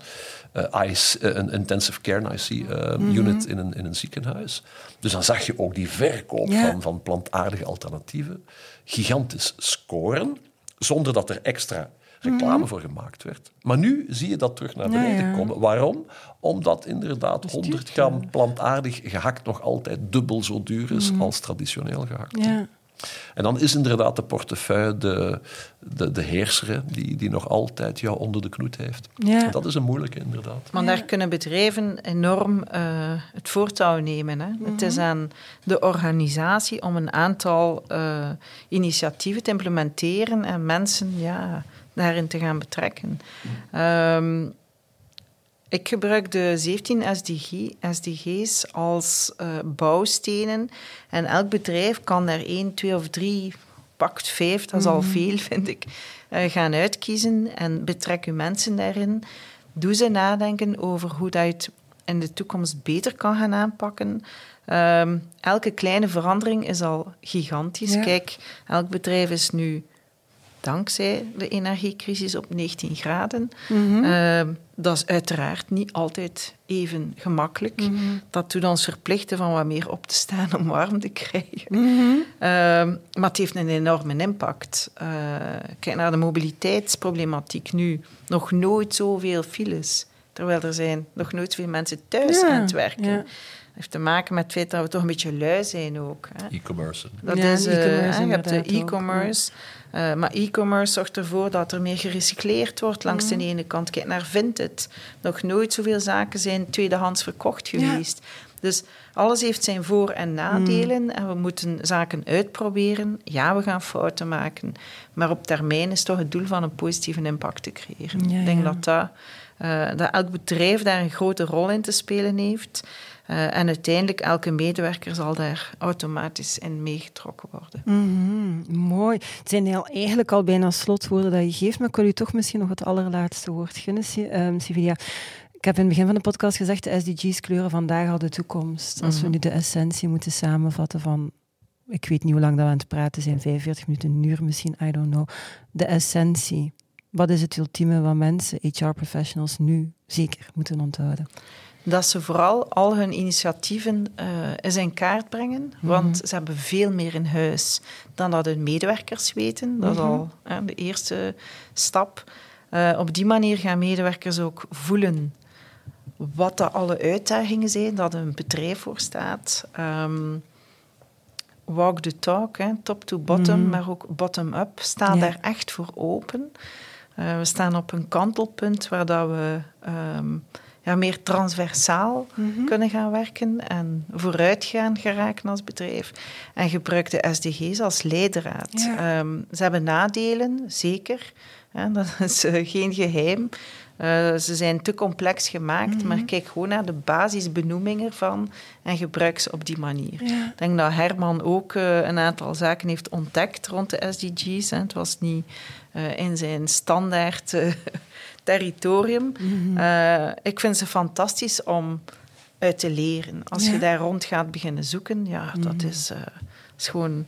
IC, een intensive care IC unit in een, in een ziekenhuis. Dus dan zag je ook die verkoop ja. van, van plantaardige alternatieven gigantisch scoren, zonder dat er extra reclame mm. voor gemaakt werd. Maar nu zie je dat terug naar beneden ja, ja. komen. Waarom? Omdat inderdaad 100 gram plantaardig gehakt nog altijd dubbel zo duur is mm. als traditioneel gehakt. Ja. En dan is inderdaad de portefeuille de, de, de heerser die, die nog altijd jou onder de knoet heeft. Ja. Dat is een moeilijke, inderdaad. Maar daar kunnen bedrijven enorm uh, het voortouw nemen. Hè? Mm-hmm. Het is aan de organisatie om een aantal uh, initiatieven te implementeren en mensen ja, daarin te gaan betrekken. Mm. Um, ik gebruik de 17 SDG, SDG's als uh, bouwstenen. En elk bedrijf kan daar één, twee of drie, pakt vijf, dat is al veel, vind ik, uh, gaan uitkiezen. En betrek uw mensen daarin. Doe ze nadenken over hoe dat je het in de toekomst beter kan gaan aanpakken. Um, elke kleine verandering is al gigantisch. Ja. Kijk, elk bedrijf is nu dankzij de energiecrisis op 19 graden. Mm -hmm. uh, dat is uiteraard niet altijd even gemakkelijk. Mm -hmm. Dat doet ons verplichten van wat meer op te staan om warm te krijgen. Mm -hmm. uh, maar het heeft een enorme impact. Uh, kijk naar de mobiliteitsproblematiek nu. Nog nooit zoveel files. Terwijl er zijn nog nooit zoveel mensen thuis ja, aan het werken. Ja heeft te maken met het feit dat we toch een beetje lui zijn ook. E-commerce. Dat ja, is, uh, je hebt de e-commerce. Uh, maar e-commerce zorgt ervoor dat er meer gerecycleerd wordt langs mm. de ene kant. Kijk naar Vinted. Nog nooit zoveel zaken zijn tweedehands verkocht geweest. Ja. Dus alles heeft zijn voor- en nadelen. Mm. En we moeten zaken uitproberen. Ja, we gaan fouten maken. Maar op termijn is toch het doel van een positieve impact te creëren. Ja, Ik denk dat, dat, uh, dat elk bedrijf daar een grote rol in te spelen heeft. Uh, en uiteindelijk, elke medewerker zal daar automatisch in meegetrokken worden. Mm -hmm, mooi. Het zijn eigenlijk al bijna slotwoorden dat je geeft, maar ik wil u toch misschien nog het allerlaatste woord gunnen, um, Sivilia. Ik heb in het begin van de podcast gezegd, de SDG's kleuren vandaag al de toekomst. Als mm -hmm. we nu de essentie moeten samenvatten van ik weet niet hoe lang dat we aan het praten zijn, 45 minuten, een uur misschien, I don't know. De essentie. Wat is het ultieme wat mensen, HR-professionals, nu zeker moeten onthouden? Dat ze vooral al hun initiatieven uh, eens in kaart brengen. Mm -hmm. Want ze hebben veel meer in huis dan dat hun medewerkers weten. Dat is mm -hmm. al de eerste stap. Uh, op die manier gaan medewerkers ook voelen wat de alle uitdagingen zijn dat een bedrijf voor staat. Um, walk the talk, hè, top to bottom, mm -hmm. maar ook bottom up, staan ja. daar echt voor open. we staan op een kantelpunt waar dat we... Um, ja, meer transversaal mm -hmm. kunnen gaan werken en vooruit gaan geraken als bedrijf. En gebruik de SDG's als leidraad. Ja. Um, ze hebben nadelen, zeker. Ja, dat is uh, geen geheim. Uh, ze zijn te complex gemaakt, mm -hmm. maar kijk gewoon naar de basisbenoeming ervan en gebruik ze op die manier. Ja. Ik denk dat Herman ook uh, een aantal zaken heeft ontdekt rond de SDG's. Hè. Het was niet in zijn standaard territorium. Mm -hmm. uh, ik vind ze fantastisch om uit te leren. Als Ja. je daar rond gaat beginnen zoeken, ja, dat Mhm. is, eh, is gewoon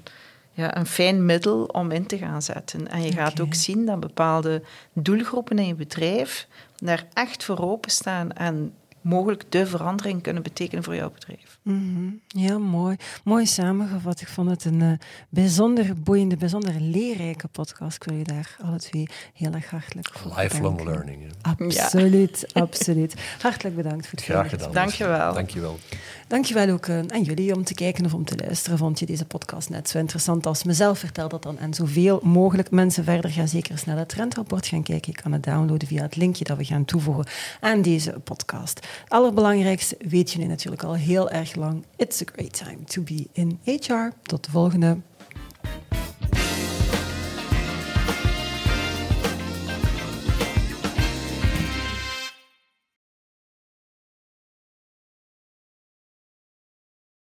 ja, een fijn middel om in te gaan zetten. En je gaat ook zien dat bepaalde doelgroepen in je bedrijf daar echt voor openstaan en mogelijk de verandering kunnen betekenen voor jouw bedrijf. Mhm. Heel mooi. Mooi samengevat. Ik vond het een eh, bijzonder boeiende, bijzonder leerrijke podcast. Ik wil je daar alle twee heel erg hartelijk voor Lifelong bedanken. learning. hè. Absoluut, absoluut. Hartelijk bedankt voor het Graag gedaan. Dank je wel. Dank je wel. Dankjewel ook eh, aan jullie om te kijken of om te luisteren. Vond je deze podcast net zo interessant als mezelf? Vertel dat dan aan zoveel mogelijk mensen verder. Ga zeker eens naar dat trendrapport gaan kijken. Je kan het downloaden via het linkje dat we gaan toevoegen aan deze podcast. Het allerbelangrijkste weet jullie natuurlijk al heel erg lang. It's a great time to be in HR. Tot de volgende.